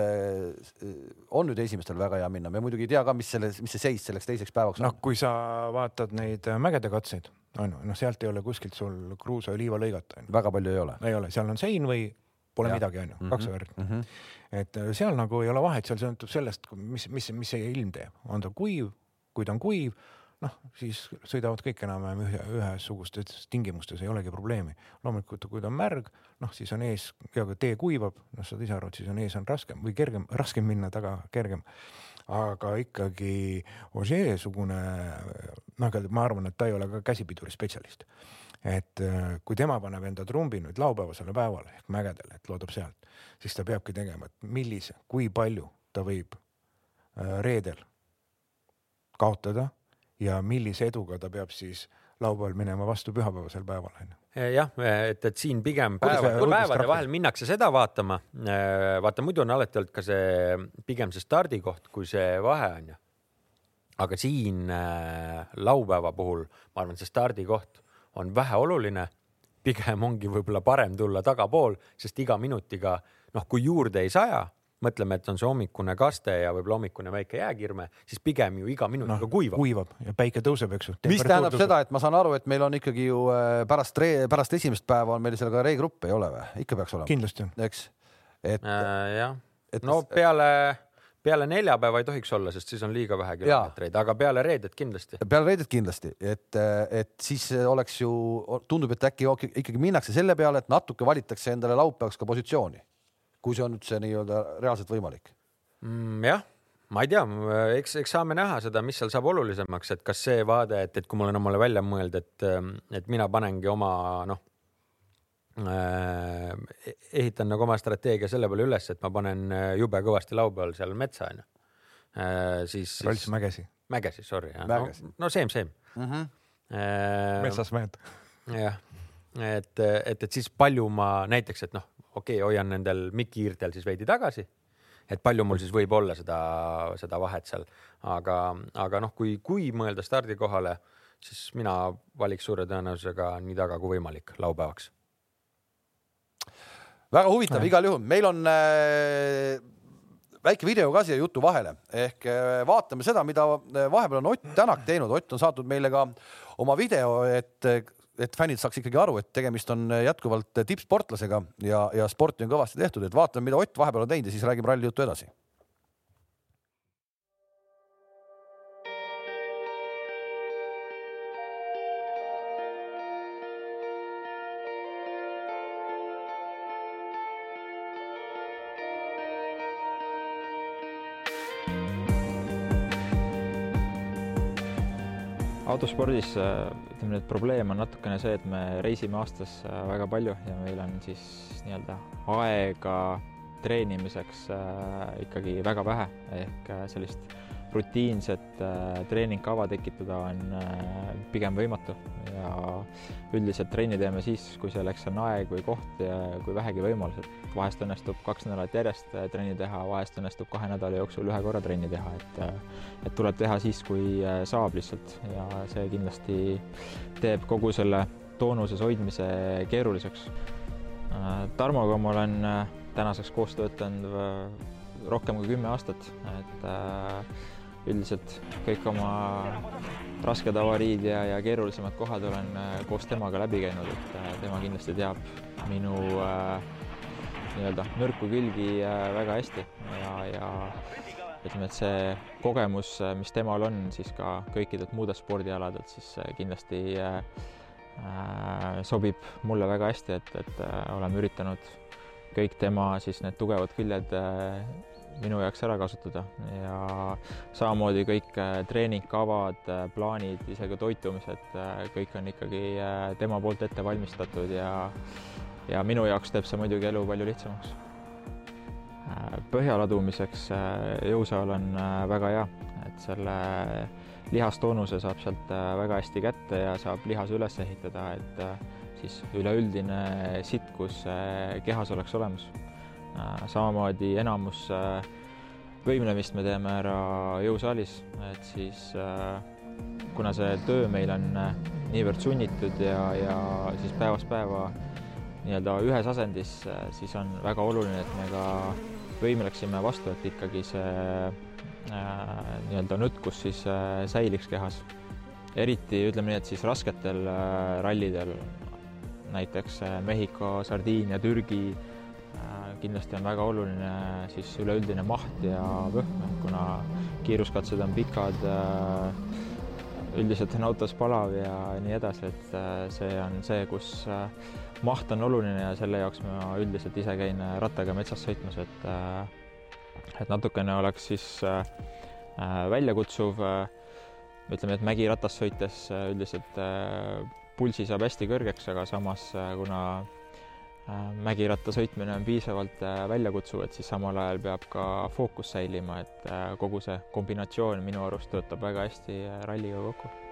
on nüüd esimestel väga hea minna, me muidugi ei tea ka, mis selle, mis see seis selleks teiseks päevaks noh on., kui sa vaatad neid äh, mägede katseid, on ju, noh, sealt ei ole kuskilt sul kruusa ja liiva lõigata, väga palju ei ole. ei ole, seal on sein või pole ja. midagi, on ju, kaks värvi. -hmm. et äh, seal nagu ei ole vahet, seal sõltub sellest, mis, mis, mis see ilm teeb, on ta kuiv, kui ta on kuiv, noh, siis sõidavad kõik enam-vähem ühe, ühesugustes tingimustes, ei olegi probleemi. loomulikult, kui ta on märg, noh, siis on ees ja kui tee kuivab, noh, saad ise aru, et siis on ees on raskem või kergem, raskem minna, taga kergem. aga ikkagi Ogier-sugune, noh, aga ma arvan, et ta ei ole ka käsipiduri spetsialist. Et äh, kui tema paneb enda trumbi nüüd laupäevasele päevale ehk mägedele, et loodab sealt, siis ta peabki tegema, et millise, kui palju ta võib äh, reedel kaotada ja millise eduga ta peab siis laupäeval minema vastu pühapäevasel päeval onju. jah, et, et siin pigem Kuidas päeva, see päevade vahel minnakse seda vaatama. vaata, muidu on alati olnud ka see pigem see stardikoht kui see vahe on ju. aga siin äh, laupäeva puhul ma arvan, see stardikoht on väheoluline. pigem ongi võib-olla parem tulla tagapool, sest iga minutiga noh, kui juurde ei saja, mõtleme, et on see hommikune kaste ja võib-olla hommikune väike jääkirme, siis pigem ju iga minutiga noh, kuivab. kuivab ja päike tõuseb, eks ju. mis tähendab seda, et ma saan aru, et meil on ikkagi ju äh, pärast pärast esimest päeva on meil seal ka reegrupp, ei ole või? ikka peaks olema, kindlasti eks? et äh, jah et no peale, peale neljapäeva ei tohiks olla, sest siis on liiga vähe kilomeetreid, aga peale reedet kindlasti. peale reedet kindlasti, et, et siis oleks ju, tundub, et äkki ikkagi minnakse selle peale, et natuke valitakse endale laupäevaks ka positsiooni, kui see on üldse nii-öelda reaalselt võimalik. mm,. jah, ma ei tea, eks, eks saame näha seda, mis seal saab olulisemaks, et kas see vaade, et, et kui ma olen omale välja mõelnud, et, et mina panengi oma noh ehitan nagu oma strateegia selle peale üles, et ma panen äh, jube kõvasti laupäeval seal metsa onju äh,. siis, siis Mägesi, Mägesi, sorry, no, no same, same Mm -hmm. äh,. metsas mehed. jah, et, et, et siis palju ma näiteks, et noh, okei okay,, hoian nendel mikihiirtel siis veidi tagasi. et palju mul siis võib olla seda, seda vahet seal, aga, aga noh, kui, kui mõelda stardikohale, siis mina valiks suure tõenäosusega nii taga kui võimalik laupäevaks. Väga huvitav igal juhul, meil on äh, väike video ka siia jutu vahele ehk äh, vaatame seda, mida äh, vahepeal on Ott Tänak teinud. Ott on saatnud meile ka oma video, et, et fännid saaks ikkagi aru, et tegemist on jätkuvalt tippsportlasega ja, ja sporti on kõvasti tehtud, et vaatame, mida Ott vahepeal on teinud ja siis räägime ralli juttu edasi. Autospordis äh, ütleme et probleem on natukene see, et me reisime aastas äh, väga palju ja meil on siis nii-öelda aega treenimiseks äh, ikkagi väga vähe. Ehk sellist rutiinset treeningkava tekitada on pigem võimatu ja üldiselt trenni teeme siis, kui selleks on aeg või koht ja kui vähegi võimalused. vahest õnnestub kaks nädalat järjest trenni teha, vahest õnnestub kahe nädala jooksul ühe korra trenni teha, et et tuleb teha siis, kui saab lihtsalt ja see kindlasti teeb kogu selle toonuses hoidmise keeruliseks. Tarmoga ma olen tänaseks koos töötanud rohkem kui kümme aastat, et üldiselt kõik oma rasked avariid ja, ja keerulisemad kohad olen koos temaga läbi käinud, et tema kindlasti teab minu äh, nii-öelda nõrku külgi äh, väga hästi. Ja, ja ütleme, et see kogemus, mis temal on siis ka kõikidelt muudelt spordialadelt, siis kindlasti äh, sobib mulle väga hästi, et, et äh, oleme üritanud kõik tema siis need tugevad küljed äh, minu jaoks ära kasutada. Ja samamoodi kõik treeningkavad, plaanid, isegi toitumised, kõik on ikkagi tema poolt ette valmistatud ja ja minu jaoks teeb see muidugi elu palju lihtsamaks. põhja ladumiseks jõusaal on väga hea, et selle lihastoonuse saab sealt väga hästi kätte ja saab lihase üles ehitada, et siis üleüldine sitkus kehas oleks olemas samamoodi enamus võimlemist me teeme ära jõusaalis, et siis kuna see töö meil on niivõrd sunnitud ja, ja siis päevast päeva nii-öelda ühes asendis, siis on väga oluline, et me ka võimleksime vastu, et ikkagi see nii-öelda nutkus siis säiliks kehas. eriti ütleme nii, et siis rasketel rallidel, näiteks Mehhiko, Sardiinia, Türgi kindlasti on väga oluline siis üleüldine maht ja võhm, kuna kiiruskatsed on pikad, üldiselt on autos palav ja nii edasi, et see on see, kus maht on oluline ja selle jaoks ma üldiselt ise käin rattaga metsas sõitmas, et et natukene oleks siis väljakutsuv, ütleme, et mägiratas sõites üldiselt pulsi saab hästi kõrgeks, aga samas kuna mägiratta sõitmine on piisavalt väljakutsuv, et siis samal ajal peab ka fookus säilima, et kogu see kombinatsioon minu arust töötab väga hästi ralliga kokku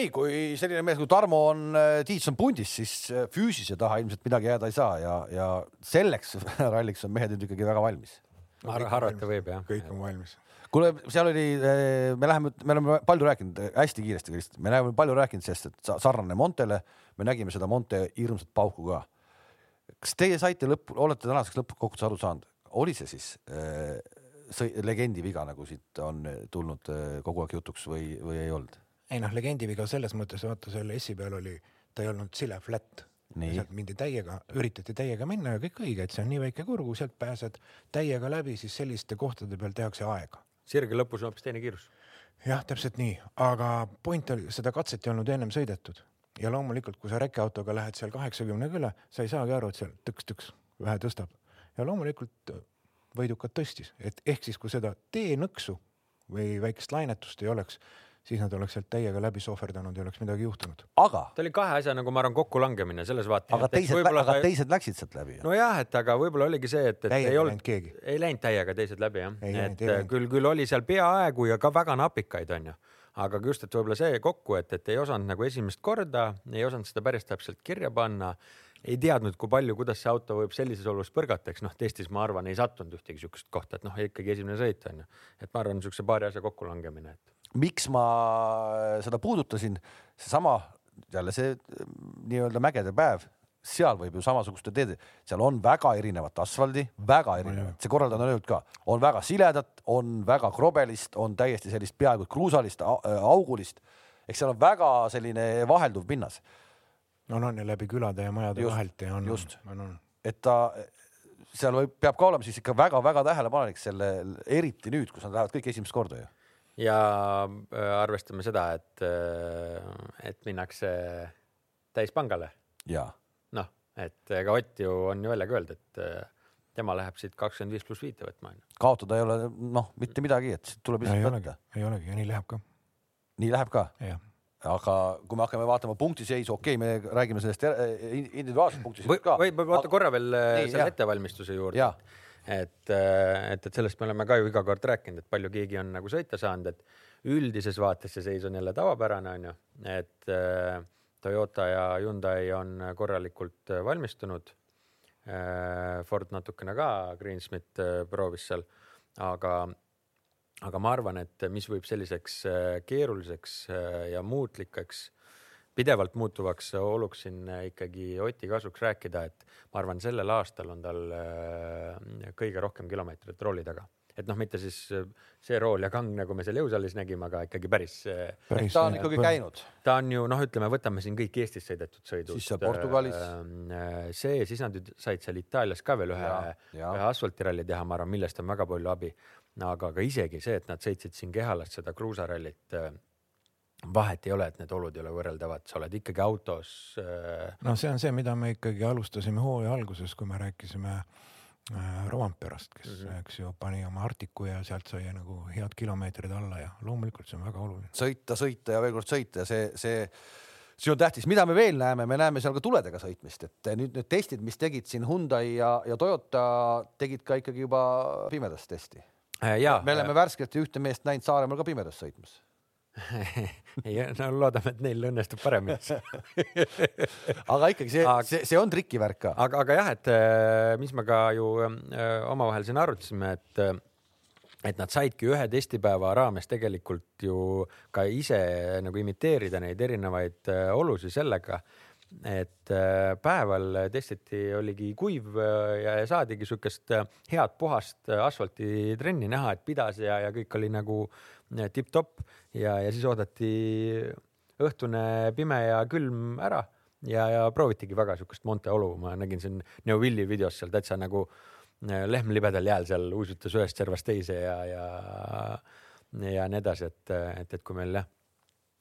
Nonii, kui selline mees kui Tarmo on, äh, Tiits on pundis, siis äh, füüsise taha ilmselt midagi jääda ei saa ja, ja selleks [LAUGHS] ralliks on mehed nüüd ikkagi väga valmis. arvan, arvata võib jah. kõik on valmis. kuule, seal oli, äh, me läheme, me oleme palju rääkinud, hästi kiiresti, Kristjan, me oleme palju rääkinud sellest, et sarnane Montele, me nägime seda Monte hirmsat pauku ka. kas teie saite lõppu, olete tänaseks lõppkokkuvõttes aru saanud, oli see siis äh, legendi viga, nagu siit on tulnud kogu aeg jutuks või, või ei olnud? Ei noh, legendi viga selles mõttes, vaata selle S-i peal oli, ta ei olnud sile flat. sealt mindi täiega, üritati täiega minna ja kõik õige, et see on nii väike kurgu, sealt pääsed täiega läbi, siis selliste kohtade peal tehakse aega. sirge lõpus on hoopis teine kiirus. jah, täpselt nii, aga point oli, seda katset ei olnud ennem sõidetud ja loomulikult, kui sa rekeautoga lähed seal kaheksakümnega üle, sa ei saagi aru, et seal tõks-tõks vähe tõstab ja loomulikult võidukad tõstis, et ehk siis, kui seda teenõksu või väikest lainetust ei oleks, siis nad oleks sealt täiega läbi sohverdanud ja oleks midagi juhtunud. aga. ta oli kahe asja nagu ma arvan kokkulangemine selles vaates. aga teised, aga ta... teised läksid sealt läbi. nojah, et aga võib-olla oligi see, et, et täiega ei olnud, ei läinud täiega teised läbi jah, et ei küll, küll oli seal peaaegu ja ka väga napikaid onju aga just, et võib-olla see kokku, et, et ei osanud nagu esimest korda, ei osanud seda päris täpselt kirja panna, ei teadnud, kui palju, kuidas see auto võib sellises olukorras põrgata, eks noh, testis ma arvan, ei sattunud ühtegi siukest kohta, et noh, ikkagi esimene sõit on ju, et ma arvan, niisuguse paari asja kokkulangemine, et miks ma seda puudutasin, seesama jälle see nii-öelda mägede päev, seal võib ju samasuguste teede, seal on väga erinevat asfaldi, väga erinevat, see korraldaja on öelnud ka, on väga siledat, on väga krobelist, on täiesti sellist peaaegu kruusalist, augulist. eks seal on väga selline vahelduv pinnas. no on, on ja läbi külade ja majade just, vahelt ja on. just, et ta seal võib, peab ka olema siis ikka väga-väga tähelepanelik selle, eriti nüüd, kus nad lähevad kõik esimest korda ju ja äh, arvestame seda, et, äh, et minnakse täispangale. noh, et ega Ott ju on ju välja ka öelnud, et äh, tema läheb siit kakskümmend viis pluss viite võtma kaotada ei ole noh, mitte midagi, et tuleb lihtsalt võtta. ei olegi ja nii läheb ka. nii läheb ka? aga kui me hakkame vaatama punktiseisu, okei okay,, me räägime sellest individuaalsest punktiseisust ka. võib, võib vaata korra veel selle ettevalmistuse juurde et, äh, et, et sellest me oleme ka ju iga kord rääkinud, et palju keegi on nagu sõita saanud, et üldises vaates see seis on jälle tavapärane, on ju, et äh, Toyota ja Hyundai on korralikult äh, valmistunud. Ford natukene ka, Greensmith proovis seal, aga, aga ma arvan, et mis võib selliseks keeruliseks ja muutlikeks pidevalt muutuvaks oluks siin ikkagi Oti kasuks rääkida, et ma arvan, sellel aastal on tal äh, kõige rohkem kilomeetrit rooli taga et noh, mitte siis äh, see rool ja kang, nagu me seal jõusaalis nägime, aga ikkagi päris, äh, päris. ta on ikkagi käinud. ta on ju noh, ütleme, võtame siin kõik Eestis sõidetud sõidud. siis seal Portugalis. see, siis nad said seal Itaalias ka veel ühe, ühe asfaltiralli teha, ma arvan, millest on väga palju abi. aga ka isegi see, et nad sõitsid siin Kehalas seda kruusarallit vahet ei ole, et need olud ei ole võrreldavad, sa oled ikkagi autos äh.... no see on see, mida me ikkagi alustasime hooaja alguses, kui me rääkisime äh, Romperast, kes mm, -hmm. eks ju pani oma Artiku ja sealt sai nagu head kilomeetrid alla ja loomulikult see on väga oluline. sõita, sõita ja veel kord sõita ja see, see, see on tähtis, mida me veel näeme, me näeme seal ka tuledega sõitmist, et nüüd need testid, mis tegid siin Hyundai ja, ja Toyota, tegid ka ikkagi juba pimedas testi äh,. me oleme värskelt ühte meest näinud Saaremaal ka pimedas sõitmas [LAUGHS] ei, no loodame, et neil õnnestub paremini [LAUGHS] aga ikkagi see, see, see on trikivärk ka. aga, aga jah, et äh, mis me ka ju äh, omavahel siin arutasime, et äh, et nad saidki ühe testipäeva raames tegelikult ju ka ise nagu imiteerida neid erinevaid olusid sellega, et päeval testiti, oligi kuiv ja, saadigi siukest head puhast asfaltitrenni näha, et pidas ja, ja kõik oli nagu tipp-topp ja, ja siis oodati õhtune pime ja külm ära ja, ja proovitigi väga siukest Monte olu, ma nägin siin Neuvilli videos seal täitsa nagu äh, lehm libedal jääl seal uisutas ühest servast teise ja, ja ja nii edasi, et, et, et kui meil jah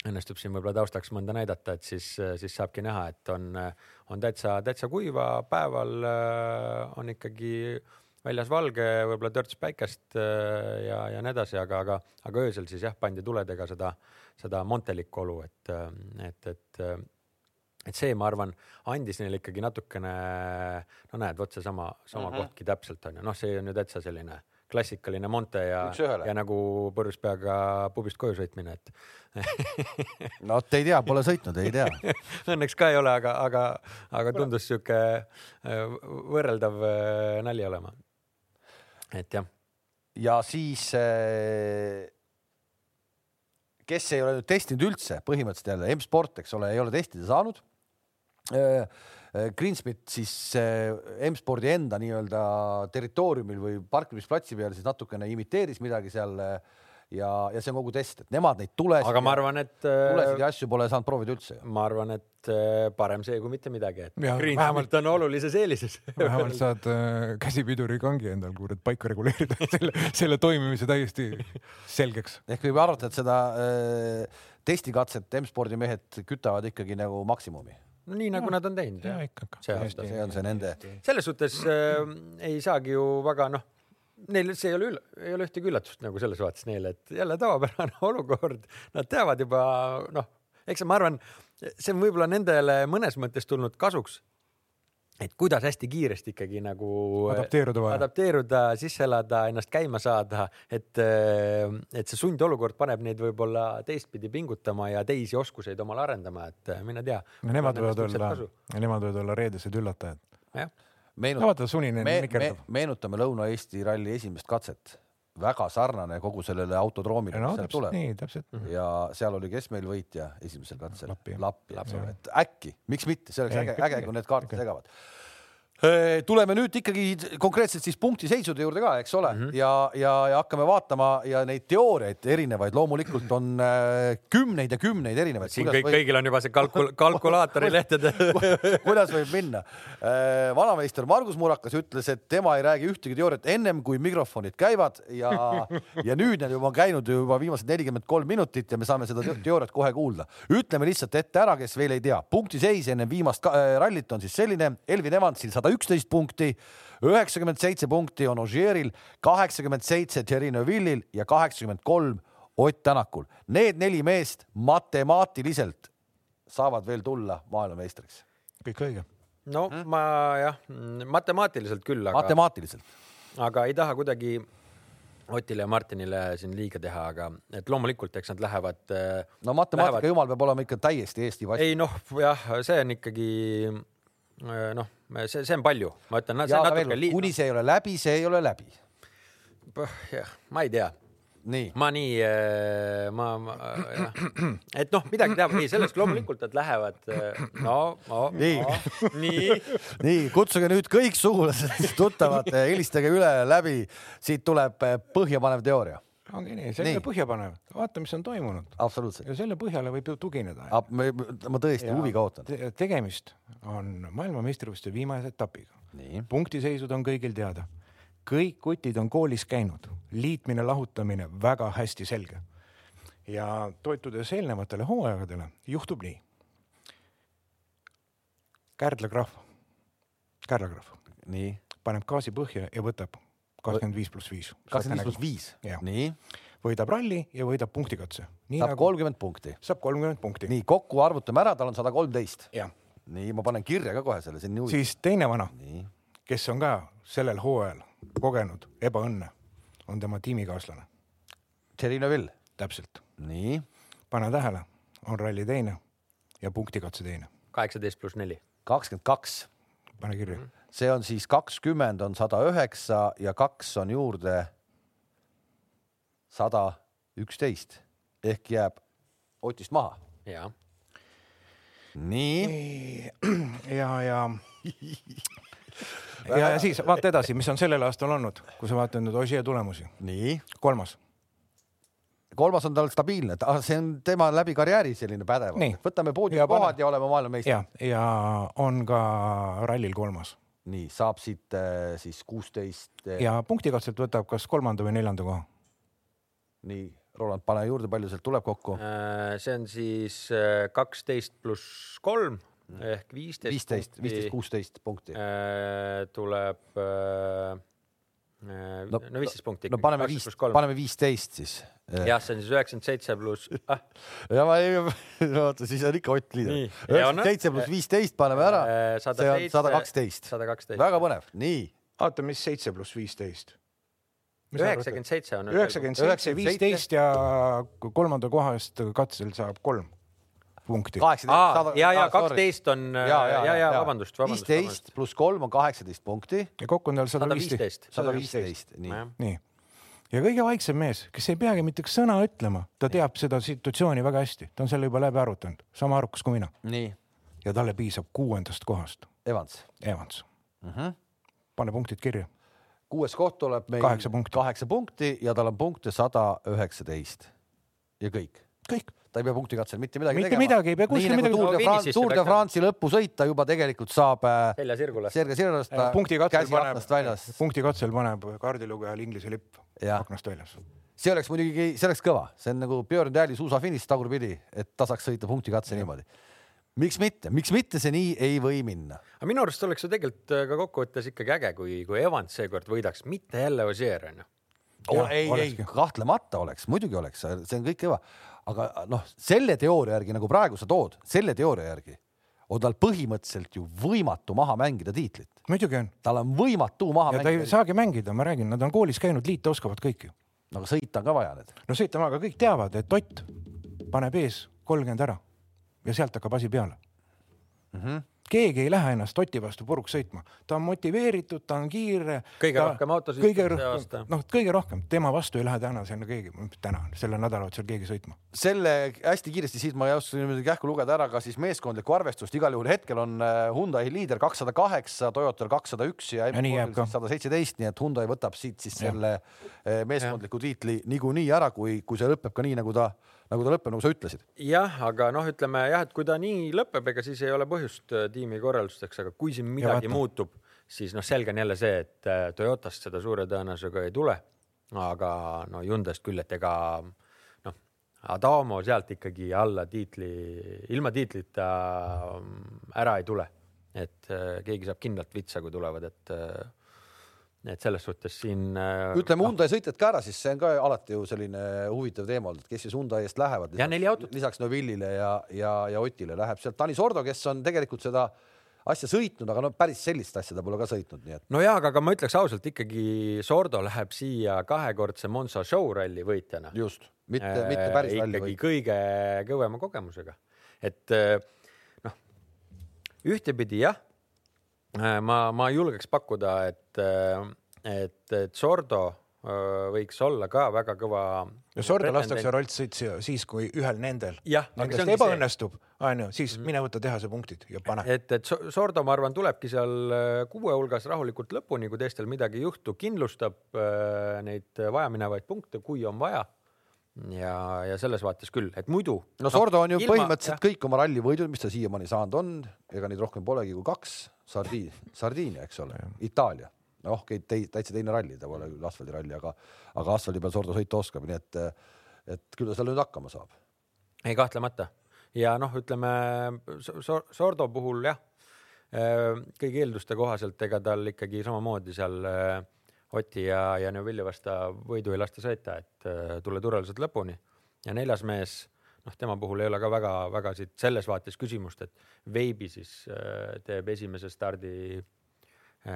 õnnestub siin võib-olla taustaks mõnda näidata, et siis, siis saabki näha, et on, on täitsa, täitsa kuiva, päeval äh, on ikkagi väljas valge, võib-olla törts päikest äh, ja, ja nii edasi, aga, aga, aga öösel siis jah, pandi tuledega seda, seda montelikku olu, et, et, et, et see, ma arvan, andis neile ikkagi natukene, no näed, vot seesama, sama mm -hmm. kohtki täpselt on ju, noh, see on ju täitsa selline klassikaline Monte ja, ja nagu purjus peaga pubist koju sõitmine, et [LAUGHS] no vot ei tea, pole sõitnud, ei tea [LAUGHS] Õnneks ka ei ole, aga, aga, aga tundus sihuke võrreldav nali olema. Et jah. ja siis, kes ei ole nüüd testinud üldse, põhimõtteliselt jälle M-sport, eks ole, ei ole testida saanud Greensmit siis M-spordi enda nii-öelda territooriumil või parkimisplatsi peal siis natukene imiteeris midagi seal ja, ja see on kogu test, et nemad neid tulesid. aga ma arvan, et. tulesid ja asju pole saanud proovida üldse. ma arvan, et parem see kui mitte midagi, et Greensmit on olulises eelises vähemalt saad äh, käsipiduri kangi endal kurat paika reguleerida [LAUGHS] selle, selle toimimise täiesti selgeks. ehk võib arvata, et seda äh, testikatset M-spordi mehed kütavad ikkagi nagu maksimumi no nii nagu ja. nad on teinud. ja ikka. see aasta, see on see nende. selles suhtes äh, ei saagi ju väga noh, neil see ei ole, ei ole ühtegi üllatust nagu selles vaates neile, et jälle tavapärane [LAUGHS] olukord, nad teavad juba noh, eks ma arvan, see on võib-olla nendele mõnes mõttes tulnud kasuks et kuidas hästi kiiresti ikkagi nagu adapteeruda, adapteeruda, sisse elada, ennast käima saada, et, äh, et see sundolukord paneb neid võib-olla teistpidi pingutama ja teisi oskuseid omal arendama, et äh, mine tea. Nemad võivad olla, nemad võivad olla reedesed üllatajad. Meenut, me, me, meenutame Lõuna-Eesti ralli esimest katset. Väga sarnane kogu sellele autodroomile no,, mis sealt tuleb. nii, täpselt. ja seal oli, kes meil võitja esimesel katsel? Lappi, Lappi, et äkki, miks mitte, see oleks äge, äge, kui need kaarte segavad tuleme nüüd ikkagi konkreetselt siis punktiseisude juurde ka, eks ole mm, -hmm. ja, ja, ja hakkame vaatama ja neid teooriaid erinevaid, loomulikult on äh, kümneid ja kümneid erinevaid. siin kõik, võib... kõigil on juba see kalkul-, [LAUGHS] kalkulaatori lehtede [LAUGHS] kuidas võib minna äh,? vanameister Margus Murakas ütles, et tema ei räägi ühtegi teooriat ennem kui mikrofonid käivad ja, [LAUGHS] ja nüüd need juba on käinud juba viimased nelikümmend kolm minutit ja me saame seda teooriat kohe kuulda. ütleme lihtsalt ette ära, kes veel ei tea, punktiseis enne viimast äh, rallit on siis selline, Elvin Evansil sada sada üksteist punkti, üheksakümmend seitse punkti on Ožeeril, kaheksakümmend seitse Thierry Neuvillil ja kaheksakümmend kolm Ott Tänakul. Need neli meest matemaatiliselt saavad veel tulla maailmameistriks. kõik õige. no hmm? ma jah, matemaatiliselt küll, aga. matemaatiliselt. aga ei taha kuidagi Otile ja Martinile siin liiga teha, aga et loomulikult, eks nad lähevad. no matemaatika lähevad... jumal peab olema ikka täiesti Eesti vastu. ei noh, jah, see on ikkagi noh, see, see on palju, ma ütlen. kuni see ei ole läbi, see ei ole läbi. jah, ma ei tea. nii. ma nii, äh, ma, ma, jah, et noh, midagi teha, ei sellest loomulikult nad lähevad. Äh, no, no, nii no,, nii. [LAUGHS] nii, kutsuge nüüd kõik sugulased, tuttavad, helistage üle läbi, siit tuleb põhjapanev teooria ongi nii, see on põhjapanev, vaata, mis on toimunud. absoluutselt. ja selle põhjale võib ju tugineda. ma tõesti ja huviga ootan te. tegemist on maailmameistrivõistluste viimase etapiga. punktiseisud on kõigil teada. kõik kutid on koolis käinud, liitmine, lahutamine väga hästi selge. ja toetudes eelnevatele hooaegadele juhtub nii. Kärdla krahv, Kärdla krahv. nii. paneb gaasi põhja ja võtab kakskümmend viis pluss viis. kakskümmend viis pluss viis, nii. võidab ralli ja võidab punktikatse. saab nagu... kolmkümmend nagu... punkti. saab kolmkümmend punkti. nii, kokku arvutame ära, tal on sada kolmteist. nii, ma panen kirja ka kohe selle, see on nii huvitav. siis teine vana, kes on ka sellel hooajal kogenud ebaõnne, on tema tiimikaaslane. Thierry Neuville. täpselt. nii. pane tähele, on ralli teine ja punktikatse teine. kaheksateist pluss neli. kakskümmend kaks. pane kirja mm. -hmm see on siis kakskümmend on sada üheksa ja kaks on juurde sada üksteist. Ehk jääb Otist maha. nii, ja, ja ja, ja siis vaata edasi, mis on sellel aastal olnud, kui sa vaatad nüüd Ožee tulemusi. nii, kolmas, kolmas on tal stabiilne, see on tema läbi karjääri selline pädev. Võtame Ja poodiumikohad pane- ja oleme maailmameistrid. ja, ja on ka rallil kolmas nii saab siit äh, siis kuusteist. ja punktikatselt võtab kas kolmanda või neljanda koha. nii, Roland, pane juurde, palju sealt tuleb kokku? Äh, see on siis äh, kaksteist pluss kolm ehk viisteist. viisteist, viisteist, kuusteist punkti. tuleb äh, No- no, no viisteist punkti. no paneme viis, paneme viisteist siis. jah, see on siis üheksakümmend seitse pluss [LAUGHS] ah, ja ma ei, [LAUGHS] oota, siis on ikka Ott Liider. Üheksakümmend seitse pluss viisteist paneme ära, äh, see on sada kaksteist. sada kaksteist. väga põnev, nii. oota, mis seitse pluss viisteist? üheksakümmend seitse on. üheksakümmend seitse, viisteist ja kolmanda koha eest katsel saab kolm punkti. aa, ja, ja kaksteist on ja, ja, ja, ja vabandust, vabandust. viisteist pluss kolm on kaheksateist punkti, ja kokku on tal sada viisteist. sada viisteist, nii. nii. ja kõige vaiksem mees, kes ei peagi mitte sõna ütlema, ta teab seda situatsiooni väga hästi, ta on selle juba läbi arutanud, sama arukas kui mina nii, ja talle piisab kuuendast kohast. Evans Evans, mm. -hmm. pane punktid kirja. kuues koht tuleb meil Kaheksa punkti. kaheksa punkti ja tal on punkte sada üheksateist ja kõik. kõik, ta ei pea punktikatsel mitte midagi Mitte tegema. midagi, ei pea kuskil midagi- Tour de France, Tour de France'i lõpusõit ta juba tegelikult saab äh, selja sirgule. Sergei Sirnast punkti katsel käsi aknast väljas. punkti katsel paneb kaardilugejal Inglise lipp aknast väljas. see oleks muidugi, see oleks kõva, see on nagu Björn Tähli suusafiniš tagurpidi, et ta saaks sõita punktikatse niimoodi. miks mitte, miks mitte see nii ei või minna? aga minu arust oleks ju tegelikult äh, ka kokkuvõttes ikkagi äge, kui, kui Evans seekord võidaks, mitte jälle Ossier onju. Ei, ei kahtlemata oleks, muidugi oleks, see on kõik kõva, aga noh, selle teooria järgi nagu praegu sa tood, selle teooria järgi on tal põhimõtteliselt ju võimatu maha mängida tiitlit, muidugi on tal on võimatu maha ja ta ei mängida, saagi mängida, ma räägin, nad on koolis käinud, liita oskavad kõik ju. aga sõita on ka vaja need. no sõita maga, kõik teavad, et Ott paneb ees kolmkümmend ära ja sealt hakkab asi peale Mm -hmm. Keegi ei lähe ennast Oti vastu puruks sõitma, ta on motiveeritud, ta on kiire. Kõige rohkem autosid kõige rohkem aasta., noh, kõige rohkem tema vastu ei lähe täna sinna keegi, täna, sellel nädalavahetusel keegi sõitma. selle hästi kiiresti siit ma ei oska niimoodi kähku lugeda ära ka siis meeskondlikku arvestust, igal juhul hetkel on äh, Hyundai liider kakssada kaheksa, Toyotal kakssada üks ja Ja sada seitseteist, nii et Hyundai võtab siit siis Jah. selle äh, meeskondliku tiitli niikuinii ära, kui, kui see lõpeb ka nii, nagu ta, nagu ta lõpeb, nagu sa ütlesid. jah, aga noh, ütleme jah, et kui ta nii lõpeb, ega siis ei ole põhjust äh, tiimi korraldusteks, aga kui siin midagi muutub, siis noh, selge on jälle see, et äh, Toyotast seda suure tõenäosusega ei tule. aga no Hyundai'st küll, et ega noh, Adamo sealt ikkagi alla tiitli, ilma tiitlita mm, ära ei tule. et äh, keegi saab kindlalt vitsa, kui tulevad, et et selles suhtes siin äh, ütleme Hyundai sõitjad ka ära, siis see on ka alati ju selline huvitav teema olnud, kes siis Hyundai eest lähevad. Ja neli autot. lisaks Novillile ja, ja, ja Otile läheb sealt Tanis Ordo, kes on tegelikult seda asja sõitnud, aga no päris sellist asja ta pole ka sõitnud, nii et no jaa, aga, aga ma ütleks ausalt ikkagi Sordo läheb siia kahekordse Monza show ralli võitjana. just, mitte, mitte päris ralli ikkagi või kõige kõvema kogemusega, et äh, noh, ühtepidi jah, ma, ma julgeks pakkuda, et, et, et Sordo äh, võiks olla ka väga kõva. ja Sorda lastakse siia siis, kui ühel nendel jah, see nendest ebaõnnestub, onju, siis mine võta tehase punktid ja pane. et, et So- Sordo, ma arvan, tulebki seal äh, kuue hulgas rahulikult lõpuni, kui teistel midagi ei juhtu, kindlustab äh, neid vajaminevaid punkte, kui on vaja. ja, ja selles vaates küll, et muidu. no Sordo on ju ilma- põhimõtteliselt kõik oma rallivõidud, mis ta siiamaani saanud on, ega neid rohkem polegi kui kaks, Sardiin, Sardiinia, eks ole, Itaalia. noh, täitsa teine ralli, ta pole küll asfaldiralli, aga, aga asfaldi peal Sordo sõita oskab, nii et, et küll ta seal nüüd hakkama saab. ei kahtlemata ja noh, ütleme So- So- Sordo puhul jah, kõigi eelduste kohaselt, ega tal ikkagi samamoodi seal äh, Oti ja, ja Neuvilli vasta võidu ei lasta sõita, et äh, tule turvaliselt lõpuni ja neljas mees, noh, tema puhul ei ole ka väga-väga siit selles vaates küsimust, et Veibi siis äh, teeb esimese stardi äh,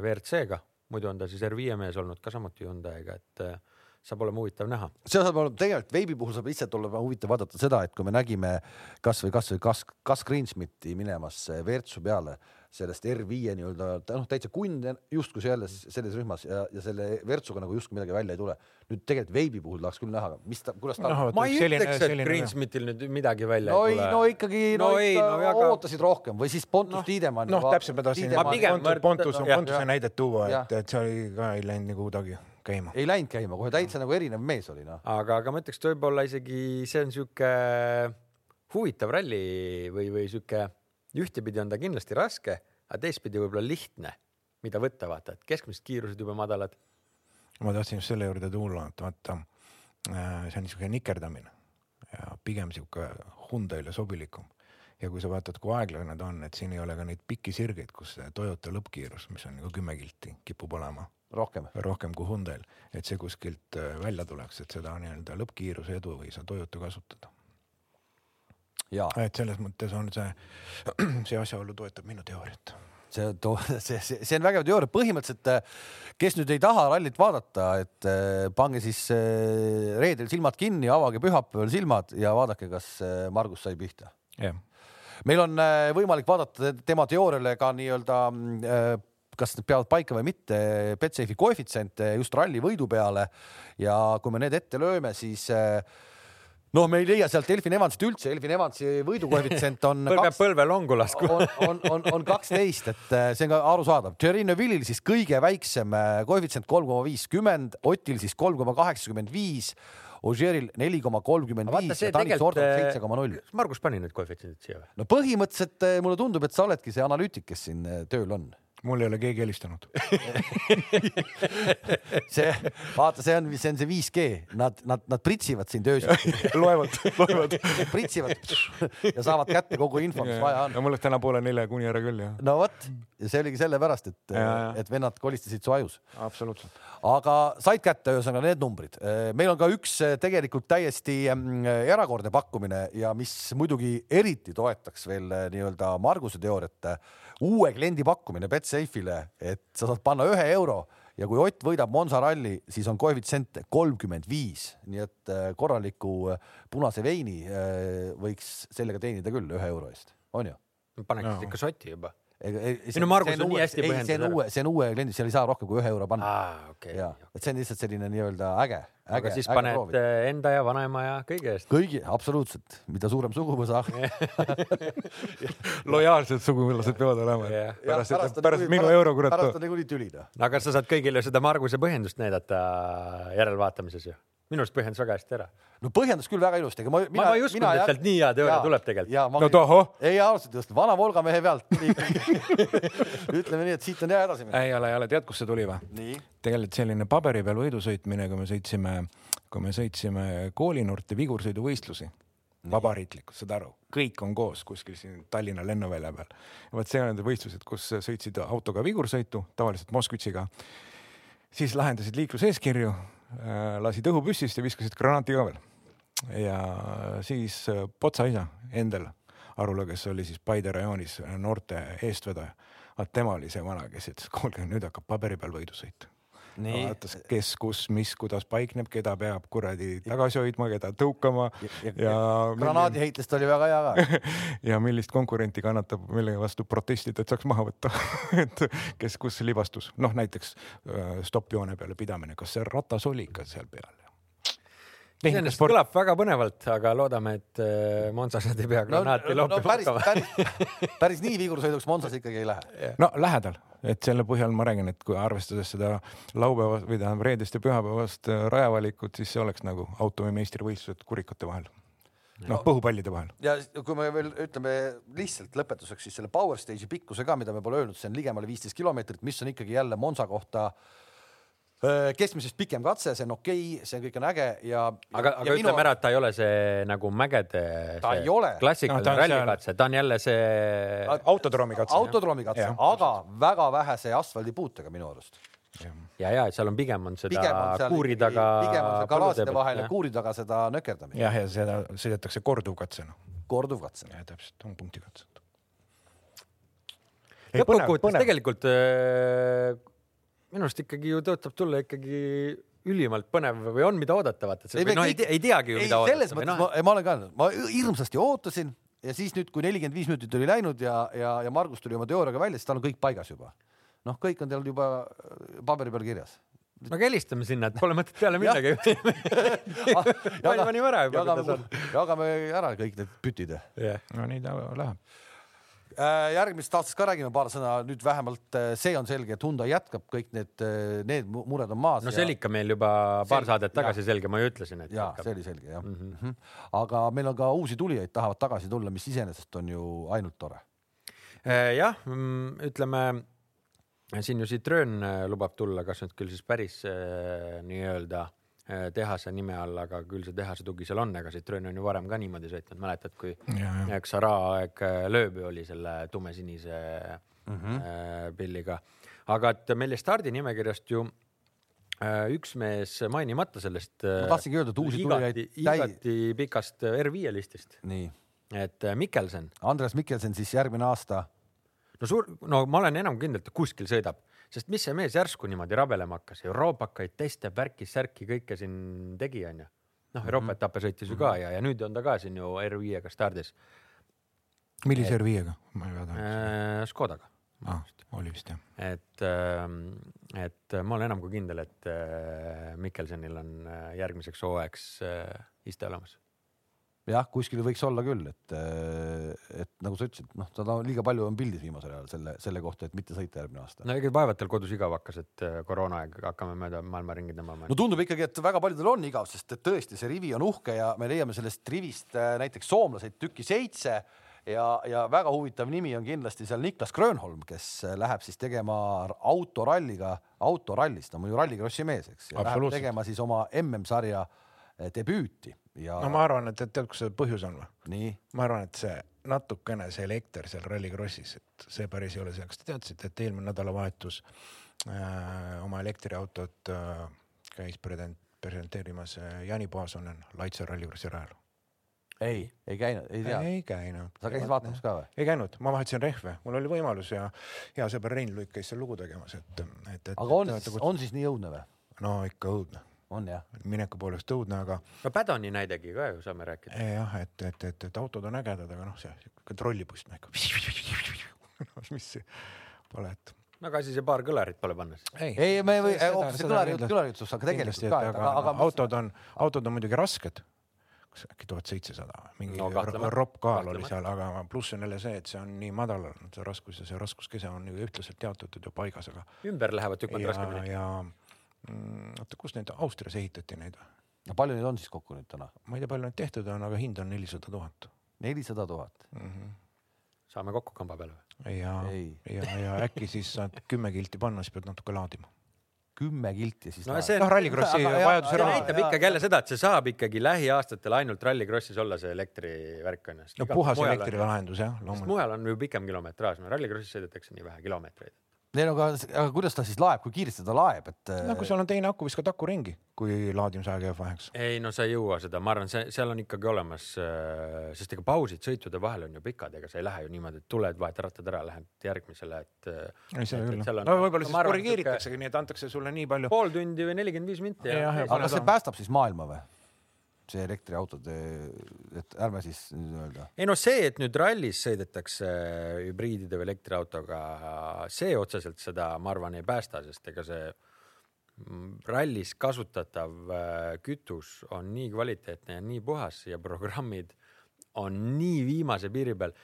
WRC-ga, muidu on ta siis R5 mees olnud ka samuti Hyundai'ga, et äh, saab olema huvitav näha. See saab olema tegelikult Veibi puhul saab lihtsalt olema huvitav vaadata seda, et kui me nägime kasvõi kasvõi kas, kas Greensmiti minemas WRC peale, sellest R5 nii-öelda noh, täitsa kunn justkui selles, selles rühmas ja, ja selle Virtsuga nagu justkui midagi välja ei tule. nüüd tegelikult veebi puhul tahaks küll näha, mis ta, kuidas ta No, ma ei selline- ütleks, et Greensmithil nüüd midagi välja no ei tule. no ikkagi no, No no, ei, no väga- ootasid rohkem või siis Pontus no, Tiidemann. noh, täpselt ma tahtsin Pontus, Pontus, Pontuse näidet tuua, et, et see oli ka ei läinud nagu kuidagi käima. ei läinud käima, kohe täitsa nagu erinev mees oli noh. aga, aga ma ütleks, et võib-olla isegi see on sihuke huvitav ralli või, või sihuke ühtepidi on ta kindlasti raske, aga teistpidi võib-olla lihtne, mida võtta, vaata, et keskmised kiirused jube madalad. ma tahtsin just selle juurde tulla, et vaata, see on niisugune nikerdamine ja pigem sihuke Hyundai'le sobilikum. ja kui sa vaatad, kui aeglane ta on, et siin ei ole ka neid pikki sirgeid, kus Toyota lõppkiirus, mis on nagu kümme kilti, kipub olema rohkem. rohkem kui Hyundai'l, et see kuskilt äh, välja tuleks, et seda nii-öelda lõppkiiruse edu võis Toyota kasutada. Et selles mõttes on see, [CLEARS THROAT] see asjaolu toetab minu teooriat. see, see, see, see on [LAUGHS] vägev teooria, põhimõtteliselt äh, kes nüüd ei taha rallit vaadata, et äh, pange siis äh, reedel silmad kinni, avage pühapäeval silmad ja vaadake, kas Margus sai pihta. jah, meil on võimalik vaadata tema teooriale ka nii-öelda äh, kas need peavad paika või mitte, Betsafe'i koefitsiente just ralli võidu peale ja kui me need ette lööme, siis äh, noh, me ei leia sealt Elfin Evansit üldse, Elfin Evansi võidukoefitsient on peab põlve longu laskma. on, on, on, on kaksteist, et äh, see on ka arusaadav. Thierry Neville'il siis kõige väiksem äh, koefitsient kolm koma viiskümmend, Otil siis kolm koma kaheksakümmend viis, Ožeeril neli koma kolmkümmend viis ja Tanis Ordov seitse koma null. Margus pani need koefitsiendid siia või? no põhimõtteliselt äh, mulle tundub, et sa oledki see analüütik, kes siin äh, tööl on. Mul ei ole keegi helistanud. [LAUGHS] see, vaata, see on, see on see 5G, nad, nad, nad pritsivad sind öösel, [LAUGHS] loevad, loevad. pritsivad ja saavad kätte kogu info, mis vaja on. ja mul läks täna poole nelja kuni ära küll jah. no vot, ja see oligi sellepärast, et et vennad kolistasid su ajus absoluutselt. aga said kätte ühesõnaga need numbrid. meil on ka üks eh, tegelikult täiesti mm, erakordne pakkumine ja mis muidugi eriti toetaks veel eh, nii-öelda Marguse teooriat, uue kliendi pakkumine Betsafe'ile, et sa saad panna ühe euro ja kui Ott võidab Monza ralli, siis on koefitsient kolmkümmend viis, nii et eh, korraliku eh, punase veini eh, võiks sellega teenida küll ühe euro eest, on ju? paneks Jaa. ikka sotti juba. Ei no Margus on nii hästi see on põhjendanud uue, see on uue kliendi, seal ei saa rohkem kui ühe euro panna. aa, okei ja, et see on lihtsalt selline nii-öelda äge, äge, aga siis äge paned proovida. eh, enda ja vanaema ja kõigi eest. kõigi, absoluutselt, mida suurem suguvõsa. [LAUGHS] lojaalsed sugulased peavad olema Jah.. pärast, pärast minu euro kurat pärast on niikuinii tüli noh. aga sa saad kõigile seda Marguse põhjendust näidata järelvaatamises ju. Minu arust põhjendas väga hästi ära. no põhjendas küll väga ilusti, aga ma. ma ei uskunud, et sealt nii hea teooria tuleb tegelikult. no tohoh, ei, ausalt just, vana Volga mehe pealt [LAUGHS] ütleme nii, et siit on hea edasi minna. ei ole, ei ole, tead, kust see tuli või? nii, tegelikult selline paberi peal võidu sõitmine, kui me sõitsime, kui me sõitsime koolinurte vigursõiduvõistlusi, vabariiklikult, saad aru, kõik on koos kuskil siin Tallinna lennuvälja peal. vot see on need võistlused, kus sõitsid autoga vigursõitu, tavaliselt Moskvitšiga, siis lahendasid liikluseeskirju, lasid õhupüssist ja viskasid granaati ka veel. ja siis äh, Potsa isa Endel Arula, kes oli siis Paide rajoonis noorte eestvedaja, vaat tema oli see vana, kes ütles, kuulge nüüd hakkab paberi peal võidusõit vaatas, kes, kus, mis, kuidas paikneb, keda peab kuradi tagasi hoidma, keda tõukama ja granaadiheitlast oli väga hea ka. [LAUGHS] ja millist konkurenti kannatab, mille vastu protestida, et saaks maha võtta. [LAUGHS] et kes kus libastus, noh näiteks äh, stoppjoone peale pidamine, kas see ratas oli ikka seal peal? Iseenesest kõlab väga põnevalt, aga loodame, et eh, Monsased ei pea no, granaati no, no loopima päris, hakkama. päris, [LAUGHS] päris nii vigursõiduks Monsas ikkagi ei lähe. no lähedal, et selle põhjal ma räägin, et kui arvestades seda laupäeva või tähendab reedest ja pühapäevast äh, rajavalikut, siis see oleks nagu automi meistrivõistlused kurikute vahel. noh, põhupallide vahel. ja kui me veel ütleme lihtsalt lõpetuseks siis selle Power Stage'i pikkuse ka, mida me pole öelnud, see on ligemale viisteist kilomeetrit, mis on ikkagi jälle Monza kohta öö, keskmisest pikem katse, see on okei okay,, see kõik on äge ja. aga, aga ütleme ära, et ta ei ole see nagu mägede Ta see ei ole. No, klassikaline ta on seal- rallikatse, ta on jälle see, autodroomi katse. autodroomi katse aga väga vähese asfaldipuutega minu arust. ja, ja seal on pigem on seda pigem on seal kuuri taga. pigem on seal garaažide vahel ja kuuri taga seda nökerdamist, jah, ja seda sõidetakse korduvkatsena. korduvkatse. jah, täpselt, on punktikatsed. lõppkokkuvõttes tegelikult äh, minu arust ikkagi ju tõotab tulla ikkagi ülimalt põnev või on, mida oodata, vaata, või noh, ei, tea- ei teagi ju, ei, mida selles oodata või mõttes noh ma,, ma olen ka, ma hirmsasti ootasin ja siis nüüd, kui nelikümmend viis minutit oli läinud ja, ja, ja Margus tuli oma teooriaga välja, siis tal on kõik paigas juba. noh, kõik on tal juba äh, paberi peal kirjas. no aga helistame sinna, et pole mõtet peale minnagi. panime ära juba. jagame, ära kõik need pütid yeah.. no nii ta läheb Äh, järgmisest aastast ka räägime paar sõna, nüüd vähemalt äh, see on selge, et Hyundai jätkab, kõik need, äh, need mured on maas. no see oli ikka meil juba paar saadet tagasi ja. selge, ma ju ütlesin, et. ja jätkab. see oli selge jah mm. -hmm. aga meil on ka uusi tulijaid, tahavad tagasi tulla, mis iseenesest on ju ainult tore. jah, mm, ütleme siin ju Citroen lubab tulla, kas nüüd küll siis päris nii-öelda äh, Äh, tehase nime all, aga küll see tehase tugi seal on, ega Citroen on ju varem ka niimoodi sõitnud, mäletad, kui Xara aeg äh, lööbi oli selle tumesinise mm -hmm. pilliga. aga et meil jäi stardinimekirjast ju üks mees mainimata sellest. ma tahtsingi öelda, et uusi tulijaid. igati pikast R5 listist. et Mikkelsen. Andres Mikkelsen siis järgmine aasta. no suur, no ma olen enam kindel, et kuskil sõidab sest mis see mees järsku niimoodi rabelema hakkas, euroopakaid teste, värki-särki, kõike siin tegi, onju. noh, Euroopa mm -hmm. etappe sõitis ju ka -hmm. ja, ja nüüd on ta ka siin ju R5-ga stardis. millise R5-ga? ma ei tea äh,. Škodaga ah,. oli vist jah. et, ähm, et ma olen enam kui kindel, et äh, Mikkelsonil on äh, järgmiseks hooajaks äh, iste olemas jah, kuskil võiks olla küll, et, äh, et nagu sa ütlesid, noh, ta liiga palju on pildis viimasel ajal selle, selle kohta, et mitte sõita järgmine aasta. no ega vaevalt tal kodus igav hakkas, et äh, koroonaaeg hakkame mööda maailma ringi tõmbama. no tundub ikkagi, et väga paljudel on igav, sest et tõesti see rivi on uhke ja me leiame sellest rivist äh, näiteks soomlaseid tükki seitse ja, ja väga huvitav nimi on kindlasti seal Niklas Grönholm, kes läheb siis tegema autoralliga, autorallist, ta on muidu rallikrossi mees, eks. Läheb tegema siis oma MM-sarja debüüti ja. no ma arvan, et, tead, kus see põhjus on või? ma arvan, et see natukene see elekter seal Rallycrossis, et see päris ei ole see, kas te teadsite, et eelmine nädalavahetus äh, oma elektriautot äh, käis presenteerimas äh, Jani Paasonen Laitse Rallycrossi rajal? ei, ei käinud, ei tea. ei käinud. sa käisid vaatamas ka või? ei käinud, ma vahetasin rehve, mul oli võimalus ja hea sõber Rein Luik käis seal lugu tegemas, et, et, et. aga on, on siis nii õudne või? no ikka õudne on jah? mineku poolest õudne, aga. no Padoni näidegi ka ju saame rääkida. jah, et, et, et, et autod on ägedad, aga noh, see siuke trollibuss nagu [LAUGHS] mis pole, et no aga siis paar kõlarit pole panna siis. ei, ei, me ei või, hoopis see kõlarijutt, kõlarijutus, aga tegelikult ka, aga, aga autod on, autod on muidugi rasked kas äkki tuhat seitsesada, mingi no, ropp kaal oli seal, aga pluss on jälle see, et see on nii madal, see raskus ja see raskuskese on ju ühtlaselt jaotatud ja paigas, aga. ümber lähevad tükk maad raskemini. ja, ja oota, kus need Austrias ehitati neid või? no palju neid on siis kokku nüüd täna? ma ei tea, palju neid tehtud on, aga hind on nelisada tuhat. nelisada tuhat? Mhm. saame kokku kamba peale või? ja, ja, ja äkki siis saad kümme kilti panna, siis pead natuke laadima kümme kilti siis. no see noh, rallikrossi [LAUGHS] vajaduse raha. näitab ikkagi jälle seda, et see saab ikkagi lähiaastatel ainult rallikrossis olla see elektrivärk on ju. no puhas elektrilahendus jah, loomulikult. mujal on ju pikem kilometraaž, no rallikrossis sõidetakse nii vähe kilomeetreid ei no aga, aga kuidas ta siis laeb, kui kiiresti ta laeb, et? no kui sul on teine aku, viska taku ringi, kui laadimisaeg jääb vaheks. ei no sa ei jõua seda, ma arvan, see seal on ikkagi olemas, äh, sest ega pausid sõitude vahel on ju pikad, ega sa ei lähe ju niimoodi, et tuled, vahetad rattad ära, lähed järgmisele, et. Äh, ei, seda küll. no võib-olla siis korrigeeritaksegi nii, et antakse sulle nii palju. pool tundi või nelikümmend viis minti. aga see päästab siis maailma või? See elektriautode, et ärme siis nüüd öelda. ei no see, et nüüd rallis sõidetakse hübriidide või elektriautoga, see otseselt seda, ma arvan, ei päästa, sest ega see rallis kasutatav äh, kütus on nii kvaliteetne ja nii puhas ja programmid on nii viimase piiri peal,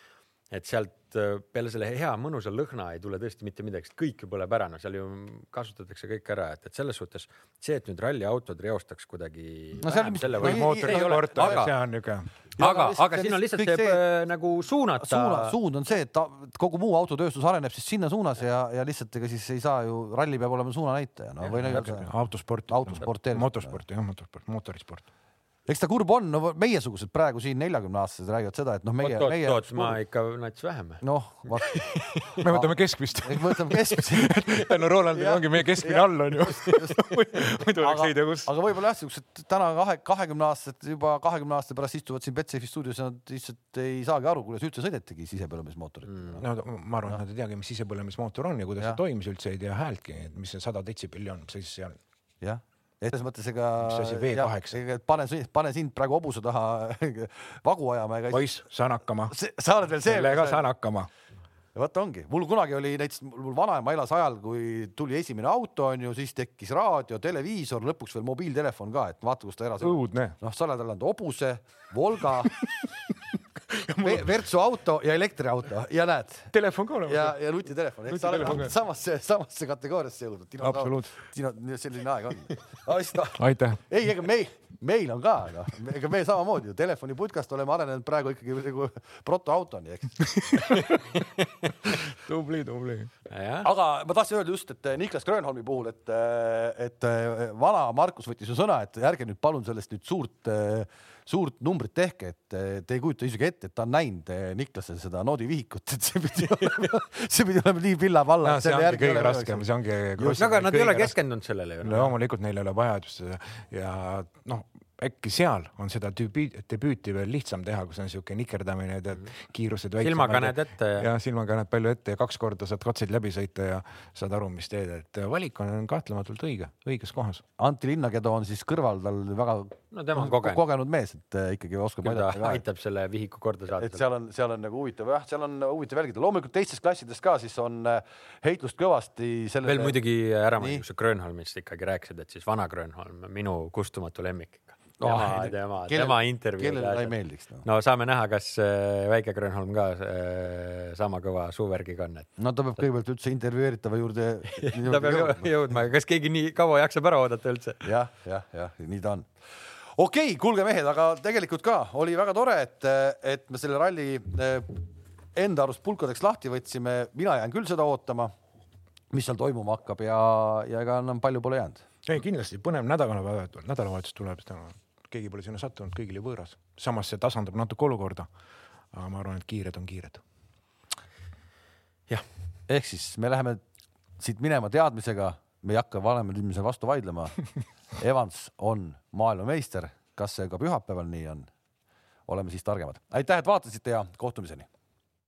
et sealt Äh, peale selle hea mõnusa lõhna ei tule tõesti mitte midagi, sest kõik ju põleb ära, no seal ju kasutatakse kõik ära, et, et selles suhtes see, et nüüd ralliautod reostaks kuidagi. no on, selle või mootorsport, see on niuke. aga, aga siin on lihtsalt see, see äh, nagu suunata suuna,. suund on see, et ta, kogu muu autotööstus areneb siis sinna suunas ja, ja lihtsalt ega siis ei saa ju, ralli peab olema suunanäitaja, no või nagu. autosport, autosport, motosport jah, motosport, mootorisport eks ta kurb on, no meiesugused praegu siin neljakümne aastased räägivad seda, et noh, meie. oot, oot, oot, ma ikka nats vähem. noh, [LAUGHS] me võtame keskmist. me võtame keskmist [LAUGHS] no Rolandil ongi meie keskmine all on ju. [LAUGHS] muidu oleks ei tea kus. aga võib-olla jah, siuksed täna kahe, kahekümne aastased juba kahekümne aasta pärast istuvad siin Betsafe stuudios ja nad lihtsalt ei saagi aru, kuidas üldse sõidetigi sisepõlemismootorit mm.. no ma arvan, et nad ei teagi, mis sisepõlemismootor on ja kuidas ja. see toimis üldse, ei tea häältki, mis see sada detsibelli on, mis asi see on. jah et selles mõttes ega. mis asi, V8? pane, pane sind praegu hobuse taha [LAUGHS] vagu ajama ega. poiss, saan hakkama. sa oled veel see. sellega saan hakkama vot ongi, mul kunagi oli näiteks, mul vanaema elas ajal, kui tuli esimene auto, on ju, siis tekkis raadio, televiisor, lõpuks veel mobiiltelefon ka, et vaata, kus ta elas. õudne. noh, sa oled elanud hobuse, Volga [LAUGHS] Vertsu auto ja elektriauto ja näed. Telefon ka olemas. ja, ja nutitelefon, ehk sa oled samasse, samasse kategooriasse jõudnud. absoluutselt. selline aeg on. [LAUGHS] aitäh. ei, ega me, meil on ka, noh, ega me samamoodi ju telefoniputkast oleme arenenud praegu ikkagi nagu protoautoni, eks [LAUGHS] tubli, tubli. aga ma tahtsin öelda just, et Niklas Grönholmi puhul, et, et vana Markus võttis ju sõna, et ärge nüüd palun sellest nüüd suurt suurt numbrit tehke, et te ei kujuta isegi ette, et ta on näinud eh, Niklasel seda noodivihikut, et see pidi [LAUGHS] olema, see pidi olema nii pilla-palla no,. see ongi kõige raskem, see ongi. aga nad ei ole keskendunud sellele ju. loomulikult neil ei ole vajadust ja noh äkki seal on seda debüüti, debüüti veel lihtsam teha, kus on niisugune nikerdamine, tead, mhm. kiirused. silmakaned ette ja. ja silmakaned palju ette ja kaks korda saad katseid läbi sõita ja saad aru, mis teed, et valik on kahtlematult õige, õiges kohas. Anti Linnakedo on siis kõrval tal väga no, tema on kogenud. kogenud mees, et äh, ikkagi oskab aidata aitab selle vihiku korda saada. et seal on, seal on nagu huvitav jah, seal on huvitav jälgida, loomulikult teistes klassides ka siis on äh, heitlust kõvasti sellele.... veel muidugi ära mainin, kui sa Grönholmist ikkagi rääkisid, et siis vana Grönholm, minu kustumatu lemmik ikka tema oh,, tema, tema intervjuu. kellele ta ei meeldiks no.? no saame näha, kas äh, väike Grönholm ka äh, sama kõva suuvärgiga on, et. no ta peab kõigepealt üldse intervjueeritava juurde, juurde. [LAUGHS] ta peab jõudma, jõudma, kas keegi nii kaua jaksab ära oodata üldse ja,? jah, jah, jah, nii ta on okei okay,, kuulge mehed, aga tegelikult ka oli väga tore, et, et me selle ralli äh, enda arust pulkadeks lahti võtsime, mina jään küll seda ootama, mis seal toimuma hakkab ja, ja ega enam palju pole jäänud. ei kindlasti põnev nädalavahetus, nädalavahetus tuleb täna keegi pole sinna sattunud, kõigile võõras. samas see tasandab natuke olukorda. aga ma arvan, et kiired on kiired. jah, ehk siis me läheme siit minema teadmisega, me ei hakka vanemad inimesele vastu vaidlema [LAUGHS] Evans on maailmameister, kas see ka pühapäeval nii on? oleme siis targemad. aitäh, et vaatasite ja kohtumiseni